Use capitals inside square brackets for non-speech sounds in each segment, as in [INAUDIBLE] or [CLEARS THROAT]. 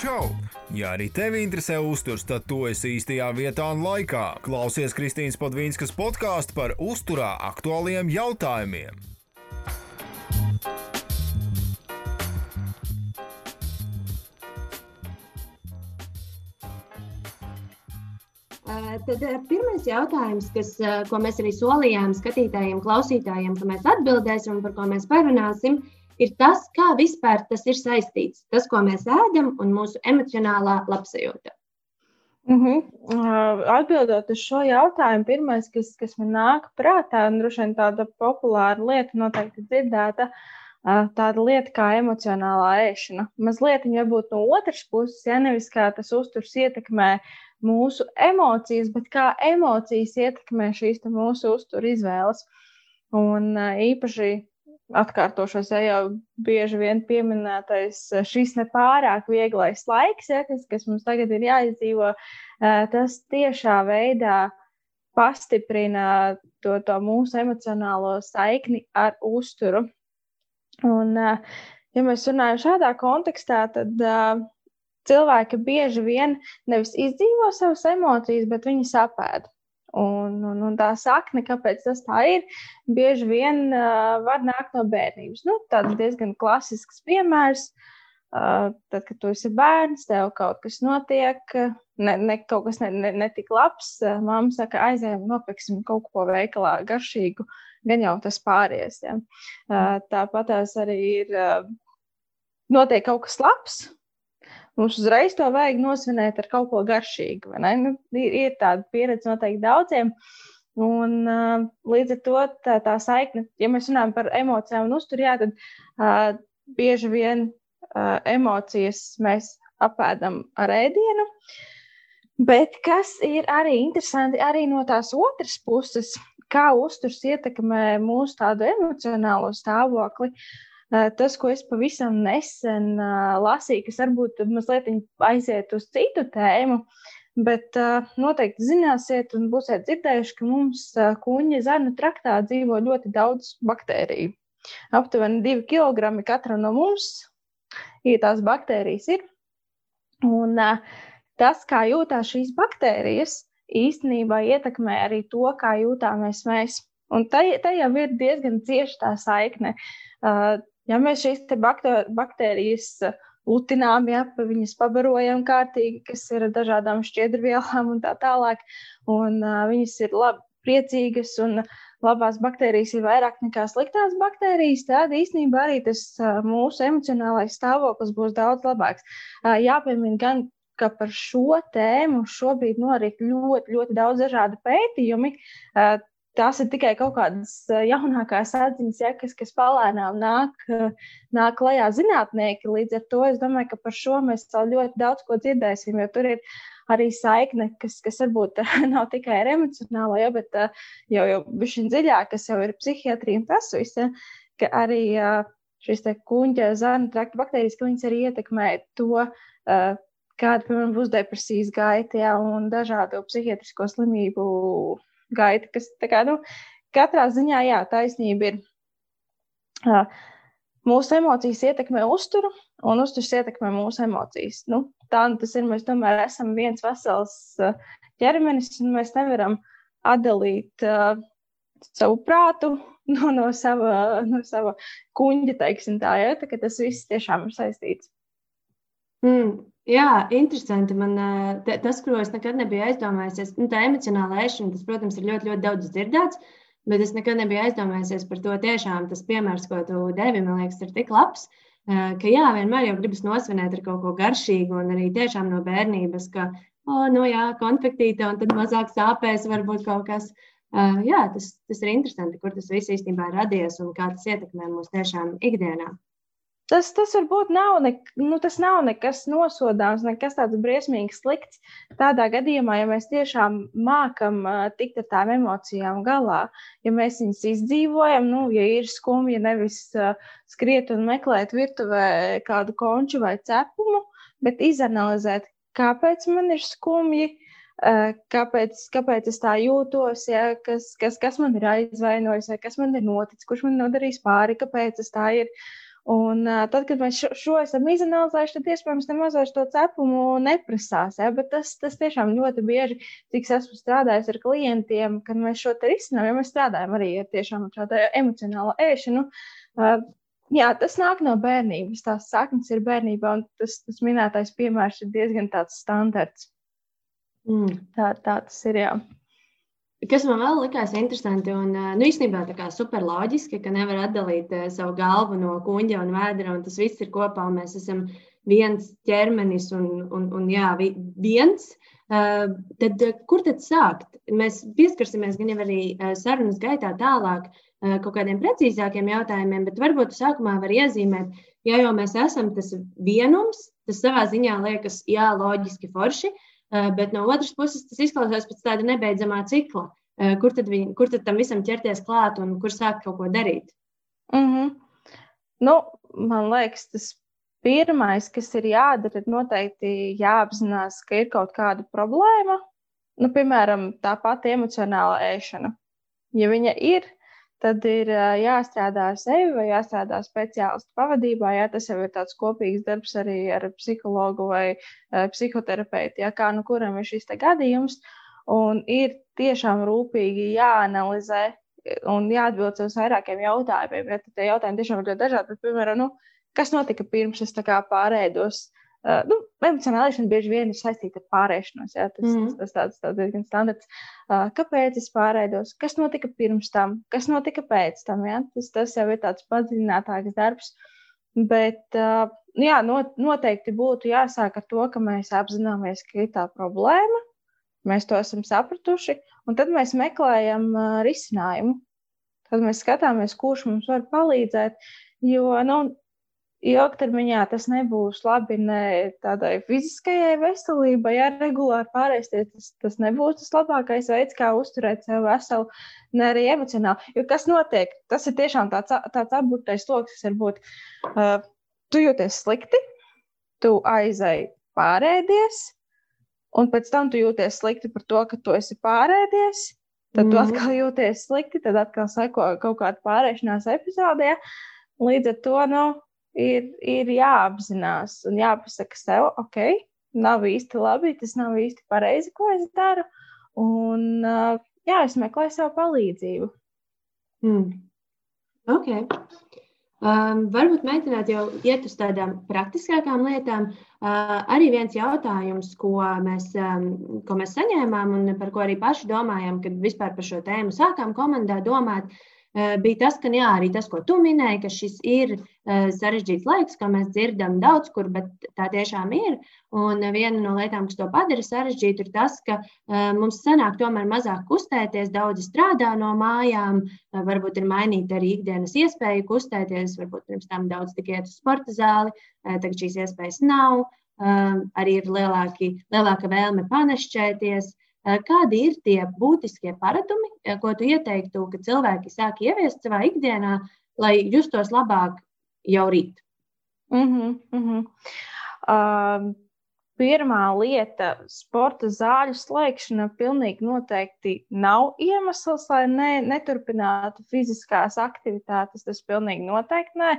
Čau! Ja arī tevi interesē uzturs, tad tu esi īstajā vietā un laikā. Klausies Kristīnas Padvīnskas podkāstu par uzturā aktuāliem jautājumiem. Tad pirmais jautājums, kas, ko mēs arī solījām skatītājiem, klausītājiem, ka mēs atbildēsim un par ko mēs parunāsim, ir tas, kā vispār tas ir saistīts. Tas, ko mēs ēdam, un mūsu emocionālā labsajūta. Mm -hmm. Atbildot uz šo jautājumu, pirmais, kas, kas man nāk prātā, un droši vien tāda populāra lieta, noteikti dzirdēta, tāda lieta kā emocionālā ēšana. Mazliet varbūt no otras puses, ja nevis kā tas uzturs ietekmē mūsu emocijas, bet kā emocijas ietekmē šīs mūsu uzturu izvēles. Un īpaši atkārtošos, ja jau bieži vien pieminētais šis nepārāk vieglais laiks, ja, kas, kas mums tagad ir jāizdzīvo, tas tiešā veidā pastiprina to, to mūsu emocionālo saikni ar uzturu. Un, ja mēs runājam šādā kontekstā, tad cilvēki bieži vien nevis izdzīvo savas emocijas, bet viņi sapēda. Un, un, un tā sakne, kāpēc tas tā ir, bieži vien uh, var nākt no bērnības. Nu, tāds diezgan klasisks piemērs. Uh, tad, kad tu esi bērns, tev kaut kas notiek, ne, ne, kaut kas netik ne, ne, ne labs. Uh, Māma saka, aizējām, nopirksim kaut ko veikalā garšīgu, gan jau tas pāries. Ja. Uh, tāpat tās arī ir, uh, notiek kaut kas labs, Mums uzreiz to vajag nosvinēt ar kaut ko garšīgu. Nu, ir, ir tāda pieredze noteikti daudziem. Un, uh, līdz ar to tā, tā saikne, ja mēs runājam par emocijām un uzturu, jā, tad uh, bieži vien uh, emocijas mēs apēdam ar ēdienu. Bet kas ir arī interesanti, arī no tās otras puses, kā uzturs ietekmē mūsu emocionālo stāvokli. Uh, Tas, ko es pavisam nesen lasīju, kas varbūt mazliet aiziet uz citu tēmu, bet noteikti zināsiet un būsiet dzirdējuši, ka mums kuņa zarnu traktā dzīvo ļoti daudz baktēriju. Aptuveni 2 kg katra no mums ir tās baktērijas. Ir. Un tas, kā jūtās šīs baktērijas, īstenībā ietekmē arī to, kā jūtāmies mēs. Un tā, tā jau ir diezgan cieša tā saikne. Uh, Ja mēs šīs baktērijas uh, lutinām, ja viņas pabarojam kārtīgi, kas ir dažādām šķiedrvielām un tā tālāk, un uh, viņas ir labi priecīgas un labās baktērijas ir vairāk nekā sliktās baktērijas, tad īstenībā arī tas uh, mūsu emocionālais stāvoklis būs daudz labāks. Uh, jāpiemina gan, ka par šo tēmu šobrīd norit ļoti, ļoti daudz dažādu pētījumu. Uh, tās ir tikai kaut kādas jaunākās atziņas, ja, kas, kas palēnām nāk, nāk klajā zinātnieki. Līdz ar to es domāju, ka par šo mēs vēl ļoti daudz ko dzirdēsim, jo tur ir arī saikne, kas, kas varbūt [LAUGHS] nav tikai ar emocionālo, ja, bet jau, jau bišķiņ dziļāk, kas jau ir psihiatrija un tas viss, ja, ka arī šīs te kuņģa, zarnu trakta baktērijas, ka viņas arī ietekmē to, kāda, piemēram, būs depresijas gaita ja, un dažādu psihiatrisko slimību gaita, kas kā, nu, katrā ziņā, jā, taisnība ir. Uh, mūsu emocijas ietekmē uzturu, un uzturs ietekmē mūsu emocijas. Nu, tā nu tas ir. Mēs tomēr esam viens vesels ķermenis, un mēs nevaram atdalīt uh, savu prātu [LAUGHS] no, no, sava, no sava kuģa, teiksim tā, ja? tā tas viss tiešām ir saistīts. Mm, jā, interesanti. Man, te, tas, ko es nekad nebiju aizdomājies, nu, tā emocionāla ēšana, tas, protams, ir ļoti, ļoti daudz dzirdēts. Bet es nekad nebiju aizdomājies par to. Tiešām tas piemērs, ko tu devi, man liekas, ir tik labs. Ka jā, vienmēr jau gribas nosvinēt ar kaut ko garšīgu, un arī tiešām no bērnības, ka, oh, nu jā, konfektīte, un tad mazāk sāpēs varbūt kaut kas. Uh, jā, tas, tas ir interesanti, kur tas viss īstenībā radies un kā tas ietekmē mūs tiešām ikdienā. Tas, tas varbūt nav, ne, nu, tas nav nekas nosodāms, nekas tāds briesmīgi slikts. Tādā gadījumā, ja mēs tiešām mākam uh, tikt ar tām emocijām galā, ja mēs viņus izdzīvojam, nu, ja ir skumji, nevis uh, skriet un meklēt virtuvē kādu konču vai cepumu, bet izanalizēt, kāpēc man ir skumji. Uh, kāpēc, kāpēc es tā jūtos, ja, kas, kas, kas man ir aizvainojis, vai kas man ir noticis, kurš man nodarījis pāri, kāpēc tas tā ir. Uh, Un, uh, tad, kad mēs šo, šo esam izanalizējuši, tad iespējams nemaz vairs to cepumu neprasās. Ja? Bet tas, tas tiešām ļoti bieži, cik esmu strādājis ar klientiem, kad mēs šo te risinām, ja mēs strādājam arī ar tiešām tādu emocionālu ēšanu. Uh, jā, tas nāk no bērnības. Tās saknes ir bērnībā, un tas, tas minētais piemērs ir diezgan tāds standarts. Mm. Tā, tā tas ir. Jā. Kas man vēl likās interesanti, un nu, īstenībā super loģiski, ka nevar atdalīt savu galvu no kuģa un vēdra, un tas viss ir kopā, un mēs esam viens ķermenis un, un, un jā, viens. Tad kur tad sākt? Mēs pieskarsimies gan jau arī sarunas gaitā tālāk kaut kādiem precīzākiem jautājumiem, bet varbūt sākumā var iezīmēt, ja jau mēs esam tas vienums, tas savā ziņā liekas, jā, loģiski forši, uh, bet no otras puses tas izklausās pēc tāda nebeidzamā cikla. Eh, kur tad, viņi, kur tad tam visam ķerties klāt un kur sākt kaut ko darīt? Mm -hmm. nu, man liekas, tas pirmais, kas ir jādara, ir noteikti jāapzinās, ka ir kaut kāda problēma. Nu, piemēram, tā pati emocionāla ēšana. Ja viņa ir, tad ir jāstrādā ar sevi vai jāstrādā speciālistu pavadībā. Jā, tas jau ir tāds kopīgs darbs arī ar psihologu vai psihoterapeitu, ja, kā nu kuram ir šis gadījums. Un ir tiešām rūpīgi jāanalizē un jāatbild uz vairākiem jautājumiem. Ja, tie jautājumi tiešām ir ļoti dažādi. Bet, piemēram, nu, kas notika pirms es pārēdos? Uh, nu, emocionālēšana bieži vien ir saistīta ar pārēšanos. Jā, tas, mm. tas, tas tāds, tāds diezgan standarts. Uh, kāpēc es pārēdos? Kas notika pirms tam? Kas notika pēc tam? Jā? Tas, tas jau ir tāds padziļinātāks darbs. Bet, uh, jā, not, noteikti būtu jāsāk ar to, ka mēs apzināmies, ka ir tā problēma. Mēs to esam sapratuši, un tad mēs meklējam uh, risinājumu. Tad mēs skatāmies, kurš mums var palīdzēt. Jo nu, ilgtermiņā tas nebūs labi ne tādai fiziskajai veselībai, ja regulāri pārēsties. Tas, tas nebūs tas labākais veids, kā uzturēt sevi veselu, ne arī emocionāli. Jo kas notiek? Tas ir tiešām tāds, tāds apburtais lokus, kas var būt. Uh, tu jūties slikti, tu aizai pārēdies, un pēc tam tu jūties slikti par to, ka tu esi pārēdies. Tad mm -hmm. tu mhm. atkal jūties slikti, tad atkal seko kaut kāda pārēšanās epizodē. Līdz ar to, nu, ir, ir jāapzinās un jāpasaka sev, ok, nav īsti labi, tas nav īsti pareizi, ko es daru. Un jā, es meklēju savu palīdzību. Mm. Ok. Um, varbūt mēģināt jau iet uz tādām praktiskākām lietām. Uh, arī viens jautājums, ko mēs, um, ko mēs saņēmām un par ko arī paši domājam, kad vispār par šo tēmu sākām komandā domāt, uh, bija tas, ka jā, arī tas, ko tu minēji, ka šis ir sarežģīts laiks, ko mēs dzirdam daudz kur, bet tā tiešām ir. Un viena no lietām, kas to padara sarežģītu, ir tas, ka eh, mums sanāk tomēr mazāk kustēties, daudzi strādā no mājām, varbūt ir mainīta arī ikdienas iespēja kustēties, varbūt pirms tam daudz tikai iet uz sporta zāli, tagad šīs iespējas nav. Arī ir lielāki, lielāka vēlme panešķēties. Eh, kādi ir tie būtiskie paradumi, eh, ko tu ieteiktu, ka cilvēki sāk ieviest savā ikdienā, lai justos labāk jau rīt? Mm -hmm, mm -hmm. Uh, Pirmā lieta - sporta zāļu slēgšana pilnīgi noteikti nav iemesls, lai ne, neturpinātu fiziskās aktivitātes. Tas pilnīgi noteikti nē.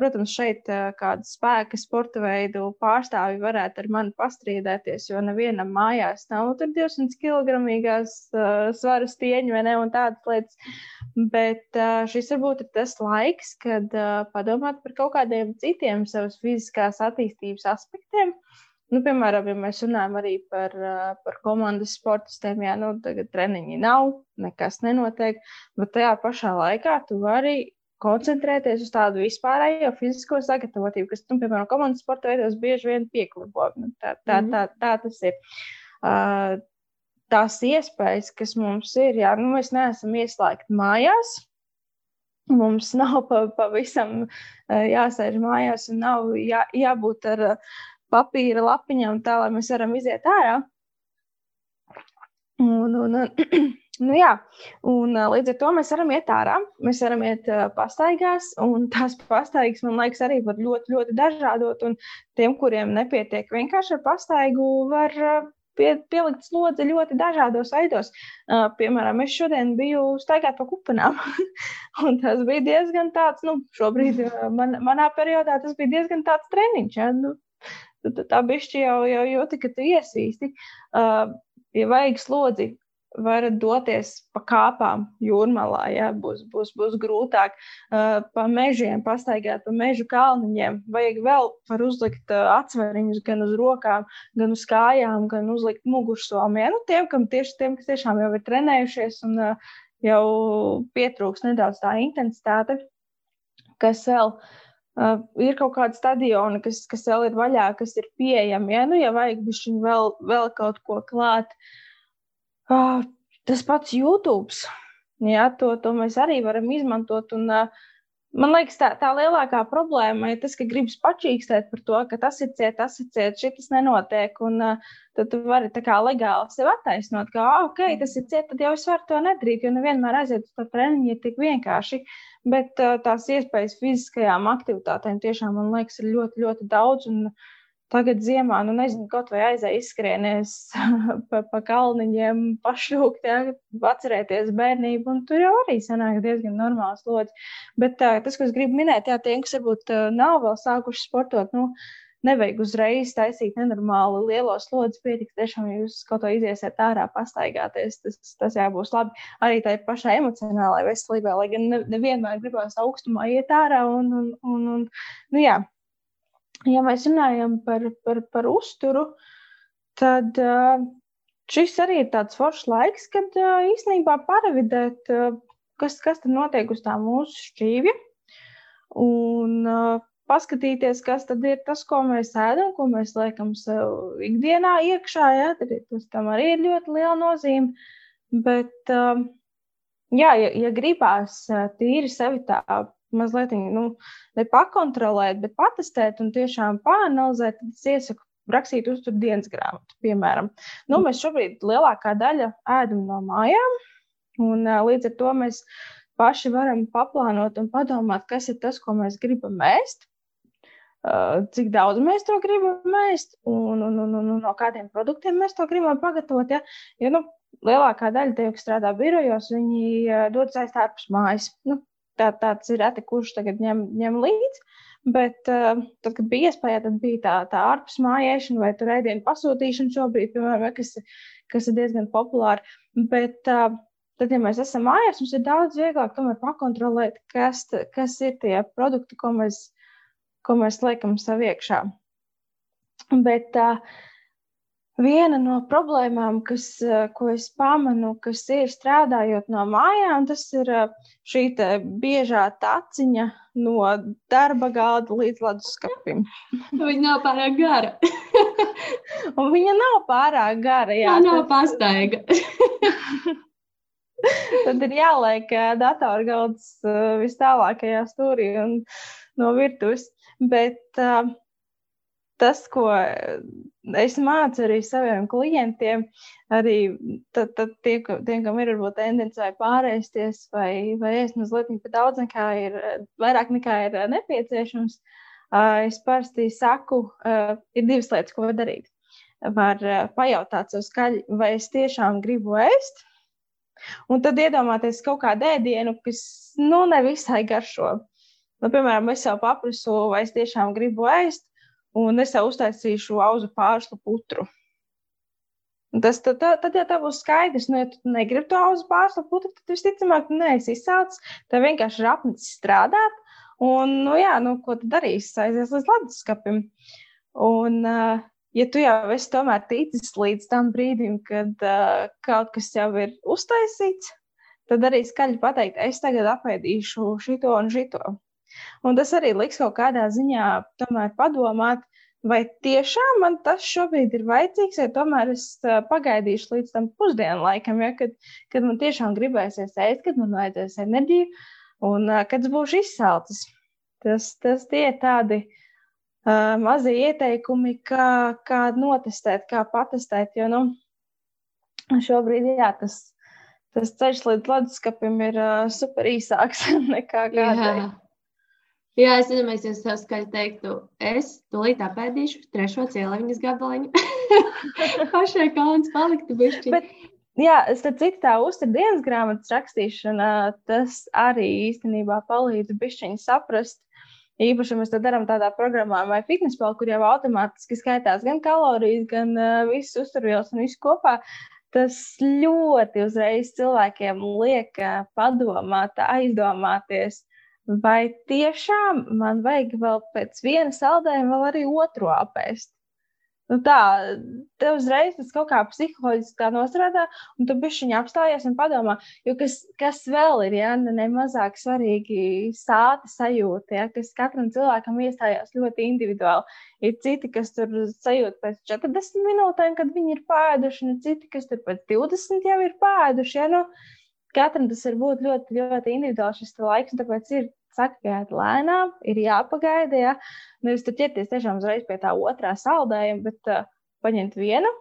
Protams, šeit kāda spēka sporta veidu pārstāvji varētu ar mani pastrīdēties, jo nevienam mājās nav tur 200 kg svara stieņi vai ne un tādas lietas. Bet šis varbūt ir tas laiks, kad padomāt par kaut kādiem citiem savas fiziskās attīstības aspektiem. Nu, piemēram, ja mēs runājam arī par, par komandas sportistiem, jā, nu, tagad treniņi nav, nekas nenotiek, bet tajā pašā laikā tu vari koncentrēties uz tādu vispārējo fizisko sagatavotību, kas, nu, piemēram, komandas sporta veidos bieži vien pieklibo. Nu, tā, tā, tā, tā tas ir. Uh, tās iespējas, kas mums ir, jā, nu, mēs neesam ieslēgti mājās. Mums nav pavisam pa jāsēž mājās un nav jā, jābūt ar uh, papīra lapiņām, tā lai mēs varam iziet ārā. Un, un, [CLEARS THROAT] nu, jā, un līdz ar to mēs varam iet ārā, mēs varam iet uh, pastaigās, un tās pastaigas, man liekas, arī var ļoti, ļoti dažādot. Un tiem, kuriem nepietiek vienkārši ar pastaigu, var uh, pie, pielikt slodzi ļoti dažādos veidos. Uh, piemēram, es šodien biju staigāt pa kupenām, [LAUGHS] un tas bija diezgan tāds, nu, šobrīd man, manā periodā tas bija diezgan tāds treniņš. Ja? Nu, tā bišķi jau, jau, jau tika iesīsti. Uh, ja vajag slodzi varat doties pa kāpām jūrmalā, ja būs, būs, būs grūtāk, uh, pa mežiem, pastaigāt pa mežu kalniņiem. Vajag vēl var uzlikt uh, atsveriņus gan uz rokām, gan uz kājām, gan uzlikt mugursomiem. Ja? Nu, tiem, kam tieši tiem, kas tiešām jau ir trenējušies un uh, jau pietrūks nedaudz tā intensitāte, kas vēl. Uh, ir kaut kāda stadiona, kas, kas vēl ir vaļā, kas ir pieejama. Ja, nu, ja vajag bišķiņ vēl, vēl kaut ko klāt, uh, Uh, tas pats YouTube. Jā, to, to mēs arī varam izmantot. Un, uh, man liekas, tā, tā lielākā problēma ir tas, ka gribas pačīkstēt par to, ka tas ir ciet, tas ir ciet, šis nenotiek. Un uh, tad tu vari tā kā legāli sev attaisnot, ka, ah, ok, tas ir ciet, tad jau es varu to nedarīt, jo nevienmēr aiziet uz to treniņu ir tik vienkārši. Bet uh, tās iespējas fiziskajām aktivitātēm tiešām, man liekas, ir ļoti, ļoti daudz. Un, uh, Tagad ziemā, nu nezinu, kaut vai aizēj izskrienies [LAUGHS] pa, pa kalniņiem, pašūkt, ja, atcerēties bērnību, un tur jau arī sanāk diezgan normāls lods. Bet tā, tas, ko es gribu minēt, jā, tiem, kas varbūt nav vēl sākuši sportot, nu, nevajag uzreiz taisīt nenormāli lielo slodzi. Pietiks tiešām, jūs kaut ko iziesiet ārā, pastaigāties. Tas, tas jābūs labi. Arī tai pašai emocionālajai veselībai, lai gan nevienmēr gribās augstumā iet ārā. Un, un, un, un, nu, jā, ja mēs runājam par, par, par uzturu, tad šis arī ir tāds foršs laiks, kad īstenībā paravidēt, kas, kas tad notiek uz tā mūsu šķīvja. Un paskatīties, kas tad ir tas, ko mēs ēdam, ko mēs liekam sev ikdienā iekšā. Ja? Tas tam arī ir ļoti liela nozīme. Bet, jā, ja, ja gribās tīri sevi tā mazliet nu, nepakontrolēt, bet patestēt un tiešām pāranalizēt, tad es iesaku rakstīt uzturu dienas grāmatu. Piemēram, nu, mēs šobrīd lielākā daļa ēdam no mājām, un līdz ar to mēs paši varam paplānot un padomāt, kas ir tas, ko mēs gribam ēst. Cik daudz mēs to gribam ēst, un, un, un, un no kādiem produktiem mēs to gribam pagatavot. Ja, ja nu, lielākā daļa tie, kas strādā birojos, viņi dodas aiz ārpus mājas. Nu, tā, tāds ir reti, kurš tagad ņem, ņem līdzi. Bet, uh, tad, kad bija iespēja, tad bija tā, tā ārpus mājēšana vai tur ēdienu pasūtīšana šobrīd, piemēram, kas, kas ir diezgan populāra. Bet, uh, tad, ja mēs esam mājās, mums ir daudz vieglāk tomēr pakontrolēt, kas, kas ir tie produkti, ko mēs, ko mēs liekam sev iekšā. Bet, uh, Viena no problēmām, kas, eh, ko es pamanu, kas ir strādājot no mājām, tas ir eh, šī biežā taciņa no darba galda līdz leduskapim. [LAUGHS] Viņa nav pārāk gara. [LAUGHS] viņa nav pārāk gara. Jā, tā nav pastaiga. [LAUGHS] Tad ir jāliek eh, datorgalds vis tālākajā stūrī un no virtuves. Bet uh, tas, ko es mācu arī saviem klientiem, arī tad, tad tie, tiem, kam ir varbūt tendence vai pārēsties vai, vai ēst mazliet par daudz, nekā ir vairāk nekā ir nepieciešams, es parasti saku, ir divas lietas, ko var darīt. Var pajautāt sev skaļi, vai es tiešām gribu ēst, un tad iedomāties kaut kādu ēdienu, kas nu nevisai garšo. Nu, piemēram, es sev paprasu, vai es tiešām gribu ēst, un es tev uztaisīšu auzu pārslu putru. Tas, tad, tad, tad jau tā būs skaidrs, nu, ja tu negribi to auzu pārslu putru, tad visticamāk, tu neesi izsācis, tev vienkārši ir apnicis strādāt, un, nu, jā, nu, ko tu darīsi, aizies līdz leduskapim. Un, uh, ja tu jau esi tomēr ticis līdz tam brīdim, kad uh, kaut kas jau ir uztaisīts, tad arī skaļi pateikt, es tagad apēdīšu šito un šito. Un tas arī liks kaut kādā ziņā padomāt, vai tiešām man tas šobrīd ir vajadzīgs, vai tomēr es pagaidīšu līdz tam pusdienu laikam, ja, kad, kad man tiešām gribēsies ēst, kad man vajadzēs enerģiju un kad es būšu izsalcis. Tas, tas tie ir tādi uh, mazi ieteikumi, kā, kā notestēt, kā patestēt. Jo nu, šobrīd jā, tas, tas ceļš līdz leduskapim ir uh, super īsāks [LAUGHS] nekā kādreiz. Jā, es domāju, es tev skaļi teiktu, es tūlīt apēdīšu trešo cieliņas gabaliņu. [LAUGHS] Pašai kauns paliktu bišķi. Bet, jā, starp citu tā uztur dienas grāmatas rakstīšana, tas arī īstenībā palīdz bišķiņi saprast, Īpaši mēs to darām tādā programmā, vai fitnesa, kur jau automātiski skaitās gan kalorijas, gan uh, visas uzturvielas un viss kopā. Tas ļoti uzreiz cilvēkiem liek uh, padomāt, aizdomāties, vai tiešām man vajag vēl pēc viena saldējuma vēl arī otru apēst. Nu tā, tev uzreiz tas kaut kā psiholoģiski nostrādā, un tu bišķiņ apstājies un padomā, jo kas, kas vēl ir, ja ne mazāk svarīgi sāta sajūta, ja, kas katram cilvēkam iestājās ļoti individuāli. Ir citi, kas tur sajūt pēc 40 minūtēm, kad viņi ir pēduši, un citi, kas tur pēc 20 jau ir pēduši. Ja, nu, katram tas var būt ļoti, ļoti individuāli šis laiks, un tāpēc ir saka, gaidiet lēnām, ir jāpagaida. Ja? Nevis tur ķerties tiešām uzreiz pie tā otrā saldējuma, bet uh, paņemt vienu,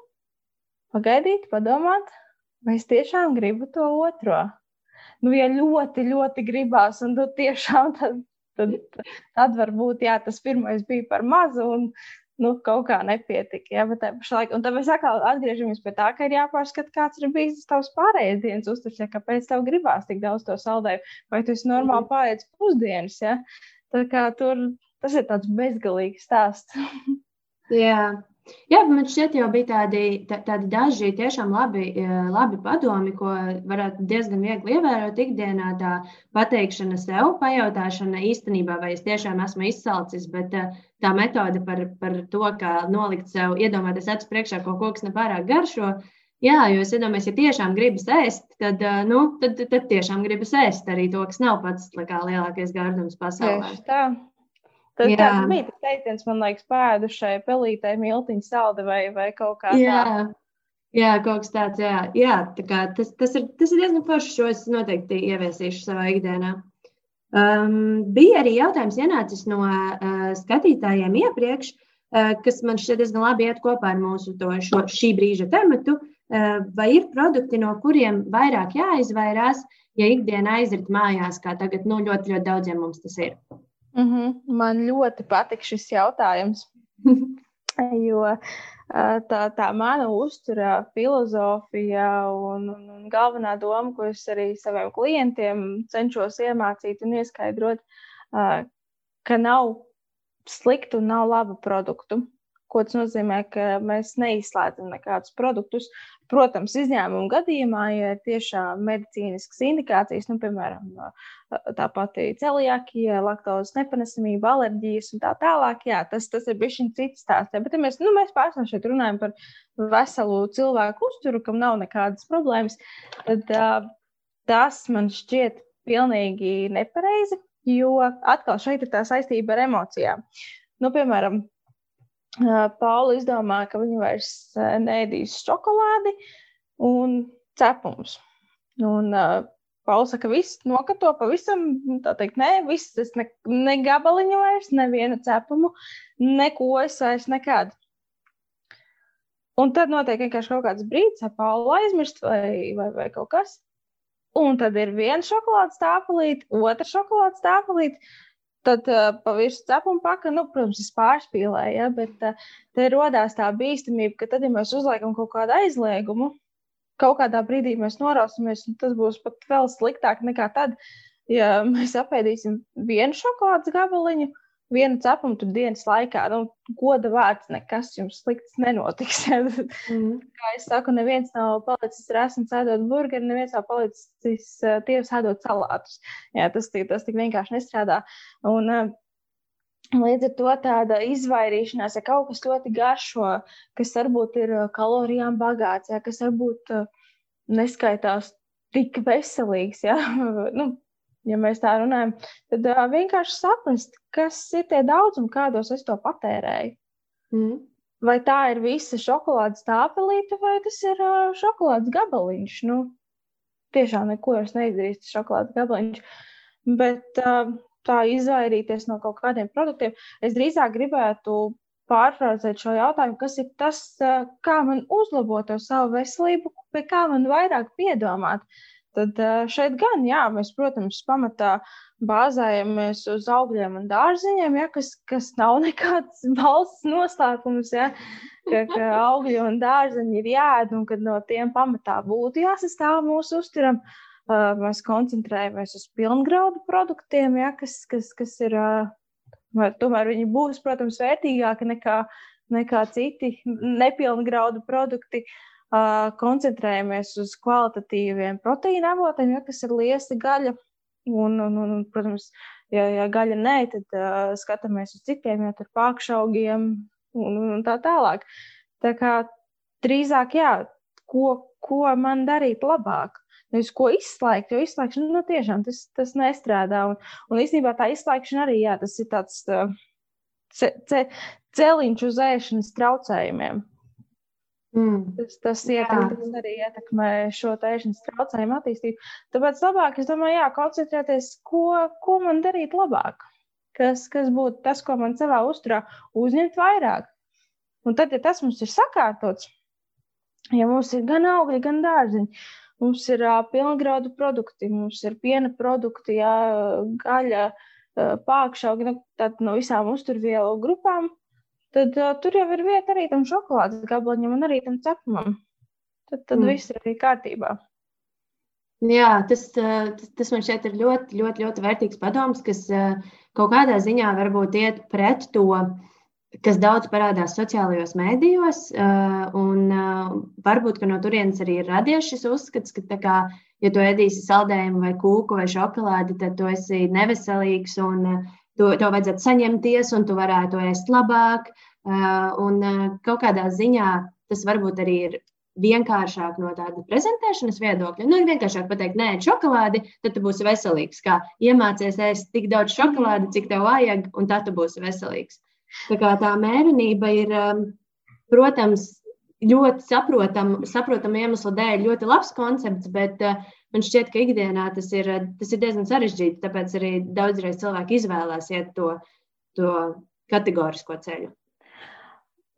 pagaidīt, padomāt, vai es tiešām gribu to otro. Nu, ja ļoti, ļoti gribās, un tu tiešām tad, tad, tad varbūt jā, tas pirmais bija par mazu, un nu, kaut kā nepietika. Ja, bet laikā, un tad mēs atkal atgriežamies pie tā, ka ir jāpārskata, kāds ir bijis tavs pārējais dienas uzturs, ja kāpēc tev gribās tik daudz to saldēju, vai tu esi normāli mhm. pārējais pusdienas. Ja? Tā kā tur tas ir tāds bezgalīgs stāsts. [LAUGHS] Jā, Jā, man šķiet, jau bija tādi, tā, tādi daži tiešām labi, e, labi padomi, ko varētu diezgan viegli ievērot ikdienā. Tā pateikšana sev, pajautāšana īstenībā, vai es tiešām esmu izsalcis, bet e, tā metode par, par to, kā nolikt sev, iedomāties acu priekšā kaut ko, kas nepārāk garšo. Jā, jo es iedomājos, ja tiešām gribas ēst, tad, e, nu, tad, tad tiešām gribas ēst arī to, kas nav pats kā, lielākais gardums pasaulē. Tieši tā. Tas jā. tāds bija tas teiciens, man liekas, pēdušai pelītei miltiņa salda vai, vai kaut kā tāda. Jā, kaut kas tāds, jā, jā tā kā, tas, tas, ir, tas ir diezgan forši, šo es noteikti ieviesīšu savā ikdienā. Um, bija arī jautājums ienācis no uh, skatītājiem iepriekš, uh, kas man šķiet diezgan labi iet kopā ar mūsu to, šo, šī brīža tematu. Uh, vai ir produkti, no kuriem vairāk jāizvairās, ja ikdiena aizrit mājās, kā tagad nu, ļoti, ļoti daudziem mums tas ir? Mm -hmm. Man ļoti patīk šis jautājums. [LAUGHS] jo tā, tā mana uztura, filozofija un, un, un galvenā doma, ko es arī saviem klientiem cenšos iemācīt un ieskaidrot, ka nav sliktu un nav labu produktu. Ko tas nozīmē, ka mēs neizslēdzam nekādus produktus. Protams, izņēmumu gadījumā, ja ir tiešām medicīniskas indikācijas, nu, piemēram, tā pati celiakija, laktozes nepanesamība, alerģijas un tā tālāk, jā, tas, tas ir bijis cits stāsts. Bet ja mēs, nu, mēs pārsvarā šeit runājam par veselu cilvēku uzturu, kam nav nekādas problēmas, tad uh, tas man šķiet pilnīgi nepareizi, jo atkal šeit ir tā saistība ar emocijām. Nu, piemēram, Paula izdomā, ka viņa vairs neēdīs šokolādi un cepumus. Un, uh, Paula saka, ka viss nokato pavisam, tā teikt, nē, viss, es ne, ne gabaliņu vairs, nevienu cepumu, neko es vairs nekad. Un tad notiek vienkārši kaut kāds brīdis, vai Paula aizmirst vai, vai, vai kaut kas. Un tad ir viena šokolādes tāpelīte, otra šokolādes tāpelīte. Tad uh, pa virsmu cepuma paka, nu, protams, es pārspīlēju, ja, bet uh, te radās tā bīstamība, ka tad, ja mēs uzliekam kaut kādu aizliegumu, kaut kādā brīdī mēs norausimies, un tas būs pat vēl sliktāk nekā tad, ja mēs apēdīsim vienu šokolādes gabaliņu, vienu cepumu tur dienas laikā. Nu, goda vārds, nekas jums slikts nenotiks. [LAUGHS] mm. Kā es saku, neviens nav palicis rēsns ēdot burgeri, neviens nav palicis uh, tievs ēdot salātus. Jā, tas, tas tik vienkārši nestrādā. Un, uh, Līdz ar to tāda izvairīšanās, ja kaut kas ļoti garšo, kas varbūt ir kalorijām bagāts, ja, kas varbūt neskaitās tik veselīgs, ja, [LAUGHS] nu, ja mēs tā runājam, tad uh, vienkārši saprast, kas ir tie daudzumi, kādos es to patērēju. Mm. Vai tā ir visa šokolādes tāpelīte, vai tas ir uh, šokolādes gabaliņš? Nu, tiešām neko es neizdarīšu, tas šokolādes gabaliņš. Bet uh, tā izvairīties no kaut kādiem produktiem, es drīzāk gribētu pārfrāzēt šo jautājumu, kas ir tas, uh, kā man uzlabot savu veselību, pie kā man vairāk piedomāt. Tad šeit gan, jā, mēs, protams, pamatā bāzējamies uz augļiem un dārziņiem, ja, kas, kas nav [LAUGHS] nekāds valsts noslēpums, ja, ka, ka augļi un dārziņi ir jāēd un ka no tiem pamatā būtu jāsastāv mūsu uzturam. Mēs koncentrējamies uz pilngraudu produktiem, ja, kas, kas, kas ir, tomēr viņi būs, protams, vērtīgāki nekā, nekā citi nepilngraudu produkti. Uh, koncentrējamies uz kvalitatīviem proteīna avotiem, ja, kas ir liesi, gaļa. Un, un, un, protams, ja, ja gaļa nē, tad uh, skatāmies uz citiem, ja tur pārkšaugiem un, un tā tālāk. Tā kā drīzāk, jā, ko, ko man darīt labāk? Nevis ko izslēgt, jo izslēgšana nu, tiešām tas, tas nestrādā. Un, un īstenībā tā izslēgšana arī jā, tas ir tāds ce, ce, celiņš uz ēšanas traucējumiem. Mm. Tas, tas, ietekmē, tas arī ietekmē šo tēšanas traucējumu attīstību. Tāpēc labāk, es domāju, jā, koncentrēties, ko, ko man darīt labāk. Kas, kas būtu tas, ko man savā uzturā uzņemt vairāk. Un tad, ja tas mums ir sakārtots, ja mums ir gan augļi, gan dārziņi, mums ir uh, pilngraudu produkti, mums ir piena produkti, jā, gaļa, uh, pākšaugi, nu, no visām uzturvielu grupām, tad uh, tur jau ir vieta arī tam šokolādes gabaliņam un arī tam cepumam. Tad, tad mm. viss ir arī kārtībā. Jā, tas, tas, tas man šķiet ir ļoti, ļoti, ļoti vērtīgs padoms, kas kaut kādā ziņā varbūt iet pret to, kas daudz parādās sociālajos mēdījos. Un varbūt no turienes arī ir radies šis uzskats, ka, kā, ja tu ēdīsi saldējumu vai kūku vai šokolādi, tad tu esi neveselīgs un to, to vajadzētu saņemties, un tu varētu ēst labāk. Un kaut kādā ziņā tas varbūt arī ir vienkāršāk no tāda prezentēšanas viedokļa. Nu, vienkāršāk pateikt, nē, šokolādi, tad tu būsi veselīgs. Kā iemācies ēst tik daudz šokolādi, cik tev vajag, un tad tu būsi veselīgs. Tā kā tā mērenība ir, protams, ļoti saprotama saprotam iemeslu dēļ, ļoti labs koncepts, bet uh, man šķiet, ka ikdienā tas ir, tas ir diezgan sarežģīti. Tāpēc arī daudzreiz cilvēki izvēlās iet to, to kategorisko ceļu.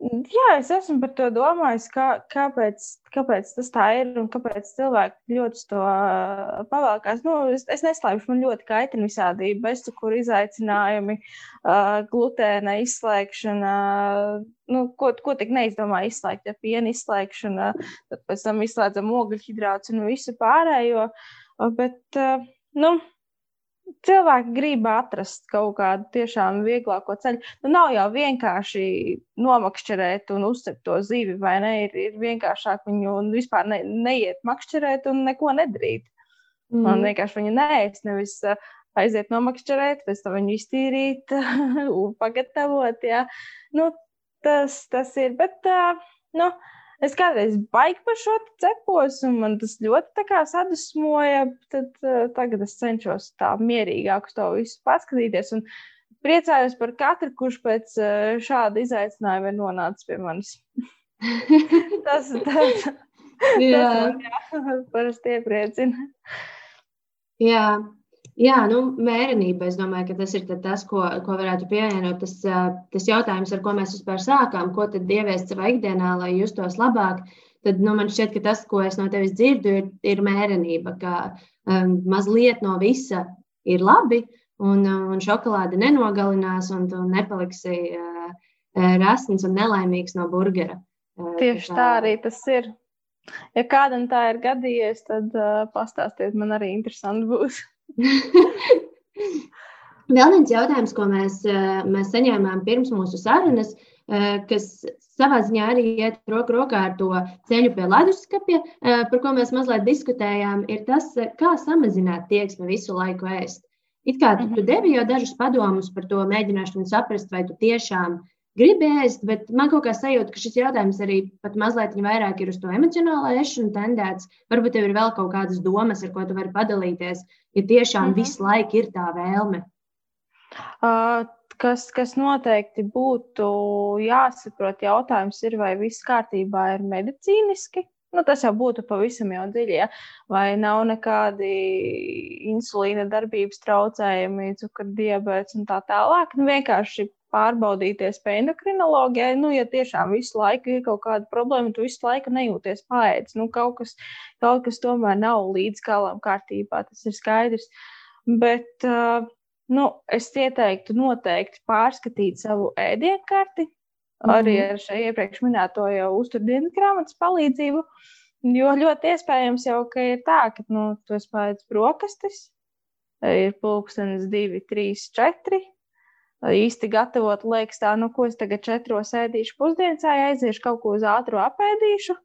Jā, es esmu par to domājis, kā, kāpēc, kāpēc tas tā ir un kāpēc cilvēki ļoti to pavēlkās. Nu, es, es neslēpšu, man ļoti kaitina visādi bezcukuru izaicinājumi, glutēna izslēgšana, nu, ko, ko tik neizdomā izslēgt, ja piena izslēgšana, tad pēc tam izslēdzam ogļu hidrāts un visu pārējo. Bet, nu, cilvēki grib atrast kaut kādu tiešām vieglāko ceļu. Nu, nav jau vienkārši nomakšķerēt un uzcept to zivi, vai ne? Ir, ir vienkāršāk viņu vispār ne, neiet makšķerēt un neko nedarīt. Mm. Man vienkārši viņu neēst, nevis uh, aiziet nomakšķerēt, pēc tam viņu iztīrīt [LAUGHS] un pagatavot. Jā. Nu, tas, tas ir, bet, uh, nu, Es kādreiz baigi par šo cepos, un man tas ļoti sadusmoja. Tad uh, tagad es cenšos tā mierīgāk uz to visu paskatīties. Un priecājos par katru, kurš pēc uh, šāda izaicinājuma ir nonācis pie manis. [LAUGHS] tas tas, tas man [LAUGHS] parasti iepriecina. Jā. Jā, nu, mērenība. Es domāju, ka tas ir tas, ko, ko varētu pievienot. Tas, tas jautājums, ar ko mēs vispār sākām, ko tad ieviest savā ikdienā, lai justos labāk. Tad nu, man šķiet, ka tas, ko es no tevis dzirdu, ir, ir mērenība. Ka um, mazliet no visa ir labi, un, un šokolāde nenogalinās, un tu nepaliksi uh, rasns un nelaimīgs no burgera. Uh, Tieši tā, tā arī tas ir. Ja kādam tā ir gadījies, tad uh, pastāstiet, man arī interesanti būs. [LAUGHS] Vēl viens jautājums, ko mēs, eh, mēs saņēmām pirms mūsu sarunas, eh, kas savā ziņā arī iet roku rokā ar to ceļu pie leduskapja, eh, par ko mēs mazliet diskutējām, ir tas, kā samazināt tieksmi visu laiku ēst. It kā tu, tu devi jau dažus padomus par to, mēģināšanu saprast, vai tu tiešām gribi ēst, bet man kaut kā sajūta, ka šis jautājums arī pat mazliet vairāk ir uz to emocionālo ēšanu tendēts. Varbūt tev ir vēl kaut kādas domas, ar ko tu vari padalīties, ja tiešām mm -hmm. visu laiku ir tā vēlme. Uh, kas, kas noteikti būtu jāsaprot, jautājums ir, vai viss kārtībā ir medicīniski. Nu, tas jau būtu pavisam jau dziļi. Ja? Vai nav nekādi insulīna darbības traucējumi, cukura diabetes un tā tālāk. Nu, vienkārši pārbaudīties pie endokrinologa. Ja, nu, ja tiešām visu laiku ir kaut kāda problēma, tu visu laiku nejūties paēdis. Nu, kaut, kas, kaut kas tomēr nav līdz galam kārtībā, tas ir skaidrs. Bet uh, nu, es ieteiktu noteikti pārskatīt savu ēdienkarti, -hmm. arī ar šo iepriekš minēto jau uzturdienas grāmatas palīdzību. Jo ļoti iespējams jau, ka ir tā, ka nu, tu esi pēc brokastis, ir pulkstenis 2, 3, 4. Īsti gatavot, liekas, tā, nu, ko es tagad četros ēdīšu pusdienas, aiziešu kaut ko uz ātru apēdīšu.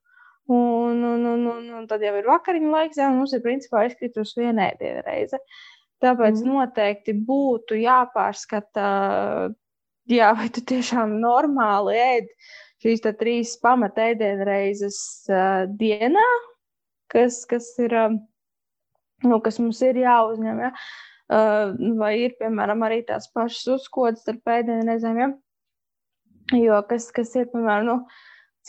Un, un, un, un, un tad jau ir vakariņu laiks, un mums ir principā izkritus viena ēdiena reize. Tāpēc mm. noteikti būtu jāpārskata, jā, vai tu tiešām normāli ēd šīs trīs pamatēdienreizes uh, dienā, kas, kas ir. Uh, nu, kas mums ir jāuzņem. Ja? Vai ir, piemēram, arī tās pašas uzkodas ar pēdējiem reizēm. Ja? Jo kas, kas ir, piemēram, nu,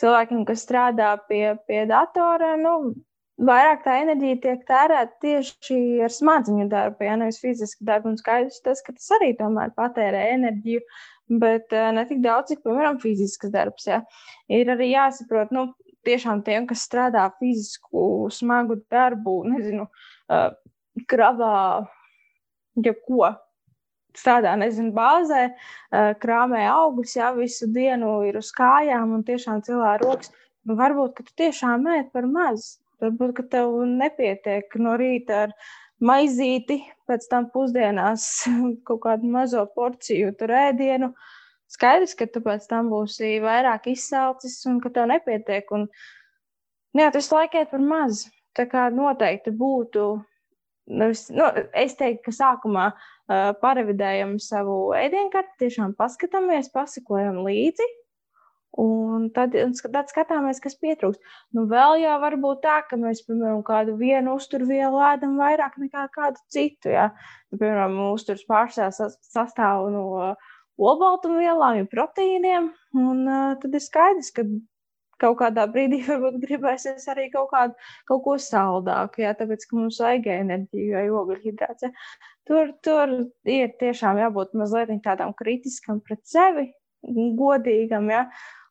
cilvēkiem, kas strādā pie, pie datora, nu, vairāk tā enerģija tiek tērēta tieši ar smadziņu darbu, ja nevis fiziski darbu. Un skaidrs tas, ka tas arī tomēr patērē enerģiju, bet ne tik daudz, cik, piemēram, fizisks darbs. Ja. Ir arī jāsaprot, nu, tiešām tiem, kas strādā fizisku, smagu darbu, nezinu, kravā, ja ko. Strādā, nezinu, bāzē, uh, krāmē augļus, jau visu dienu ir uz kājām un tiešām cilā rokas. Nu, varbūt, ka tu tiešām ēd par maz. Varbūt, ka tev nepietiek no rīta ar maizīti, pēc tam pusdienās [LAUGHS] kaut kādu mazo porciju tur ēdienu. Skaidrs, ka tu pēc tam būsi vairāk izsalcis un ka tev nepietiek. Un, jā, tas laikam ir par maz. Tā kā noteikti būtu. Nu, es teiktu, ka sākumā uh, parevidējam savu ēdienkarti, tiešām paskatāmies, pasakojam līdzi. Un tad, un tad skatāmies, kas pietrūkst. Nu, vēl jau var būt tā, ka mēs, piemēram, kādu vienu uzturvielu ēdam vairāk nekā kādu citu. Ja? Nu, piemēram, uzturs pārstāvs sastāv no uh, olbaltumvielām, proteīniem. Un uh, tad ir skaidrs, ka kaut kādā brīdī [LAUGHS] varbūt gribēsies arī kaut, kādu, kaut ko saldāku, jā, tāpēc, ka mums vajag enerģiju vai ogļhidrāts. Ja. Tur, tur ir tiešām jābūt mazliet tādam kritiskam pret sevi, godīgam, ja,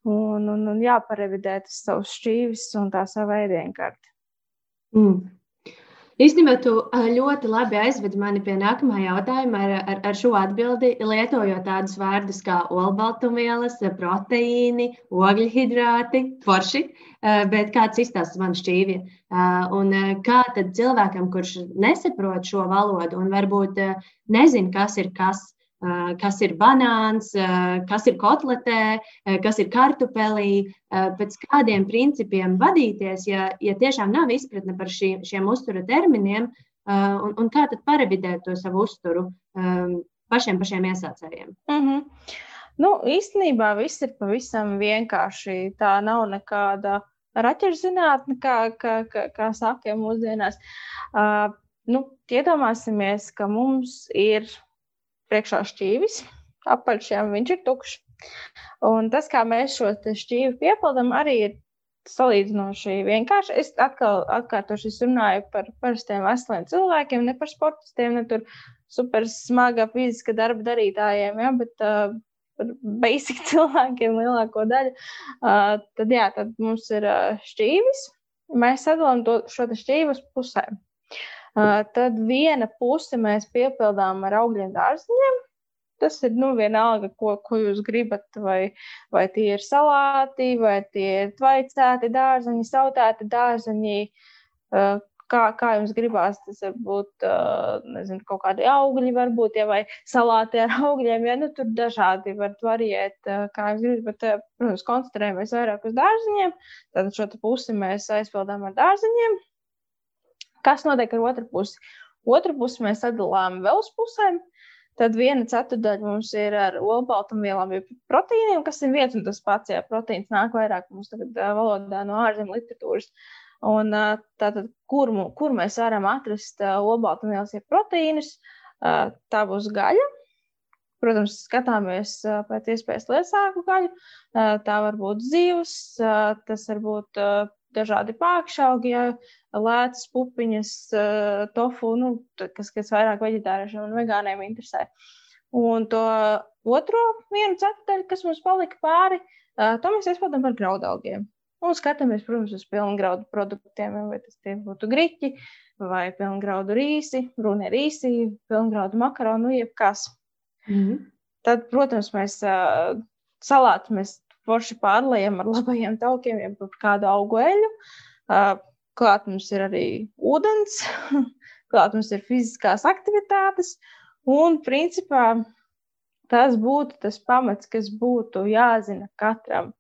un, un, un jāparevidē tas savs šķīvis un tā savu ēdienkarti. Mm. Īstenībā tu ļoti labi aizvedi mani pie nākamā jautājuma ar, ar, ar šo atbildi, lietojot tādus vārdus kā olbaltumvielas, proteīni, ogļhidrāti, forši, bet kāds izstāsta man šķīvja. Un kā tad cilvēkam, kurš nesaprot šo valodu un varbūt nezin, kas ir kas, kas ir banāns, kas ir kotletē, kas ir kartupelī, pēc kādiem principiem vadīties, ja, ja tiešām nav izpratne par šī, šiem uztura terminiem, un, un kā tad parevidēt to savu uzturu pašiem pašiem iesācējiem. Mm -hmm. Nu, īstenībā viss ir pavisam vienkārši. Tā nav nekāda raķerzinātne, kā, kā, kā, kā saka mūsdienās. Uh, nu, iedomāsimies, ka mums ir priekšā šķīvis, apaļšiem viņš ir tukšs. Un tas, kā mēs šo šķīvi piepildām, arī ir salīdzinoši vienkārši. Es atkal atkārtošu, es runāju par parastiem veseliem cilvēkiem, ne par sportistiem, ne tur super smaga fiziska darba darītājiem, ja, bet uh, par basic [LAUGHS] cilvēkiem lielāko daļu. Uh, tad, jā, tad mums ir uh, šķīvis. Mēs sadalām to, šo šķīvi uz pusēm. Tad viena puse mēs piepildām ar augļiem dārziņiem. Tas ir nu, vienalga, ko, ko jūs gribat. Vai, vai tie ir salāti, vai tie ir tvaicēti dārziņi, sautēti dārziņi. Kā, kā jums gribās, tas var būt nezinu, kaut kādi augļi, varbūt, ja, vai salāti ar augļiem. Ja, nu, tur dažādi var variēt, kā jums gribas, bet, protams, koncentrējamies vairāk uz dārziņiem. Tad šo pusi mēs aizpildām ar dārziņiem. Kas notiek ar otru pusi? Otru pusi mēs sadalām vēl uz pusēm. Tad viena ceturdaļa mums ir ar olbaltumvielām, jau proteīniem, kas ir viens un tas pats. Jā, proteīns nāk vairāk mums tagad valodā no ārzemju literatūras. Un tātad, kur, kur mēs varam atrast olbaltumvielas, ja proteīnus, tā būs gaļa. Protams, skatāmies pēc iespējas liesāku gaļu. Tā var būt zivs, tas var būt dažādi pākšaugi, ja, lētas pupiņas, tofu, nu, kas, kas vairāk veģetāriešiem un vegāniem interesē. Un to otro vienu ceturdaļu, kas mums palika pāri, to mēs izpildām par graudaugiem. Un skatāmies, protams, uz pilngraudu produktiem, vai tas būtu griķi vai pilngraudu rīsi, runa rīsi, pilngraudu makaronu, jebkas. Mm -hmm. Tad, protams, mēs uh, salātu mēs forši pārlējam ar labajiem taukiem, jeb kādu augu eļu. Uh, klāt mums ir arī ūdens, [LAUGHS] klāt mums ir fiziskās aktivitātes, un principā tas būtu tas pamats, kas būtu jāzina katram.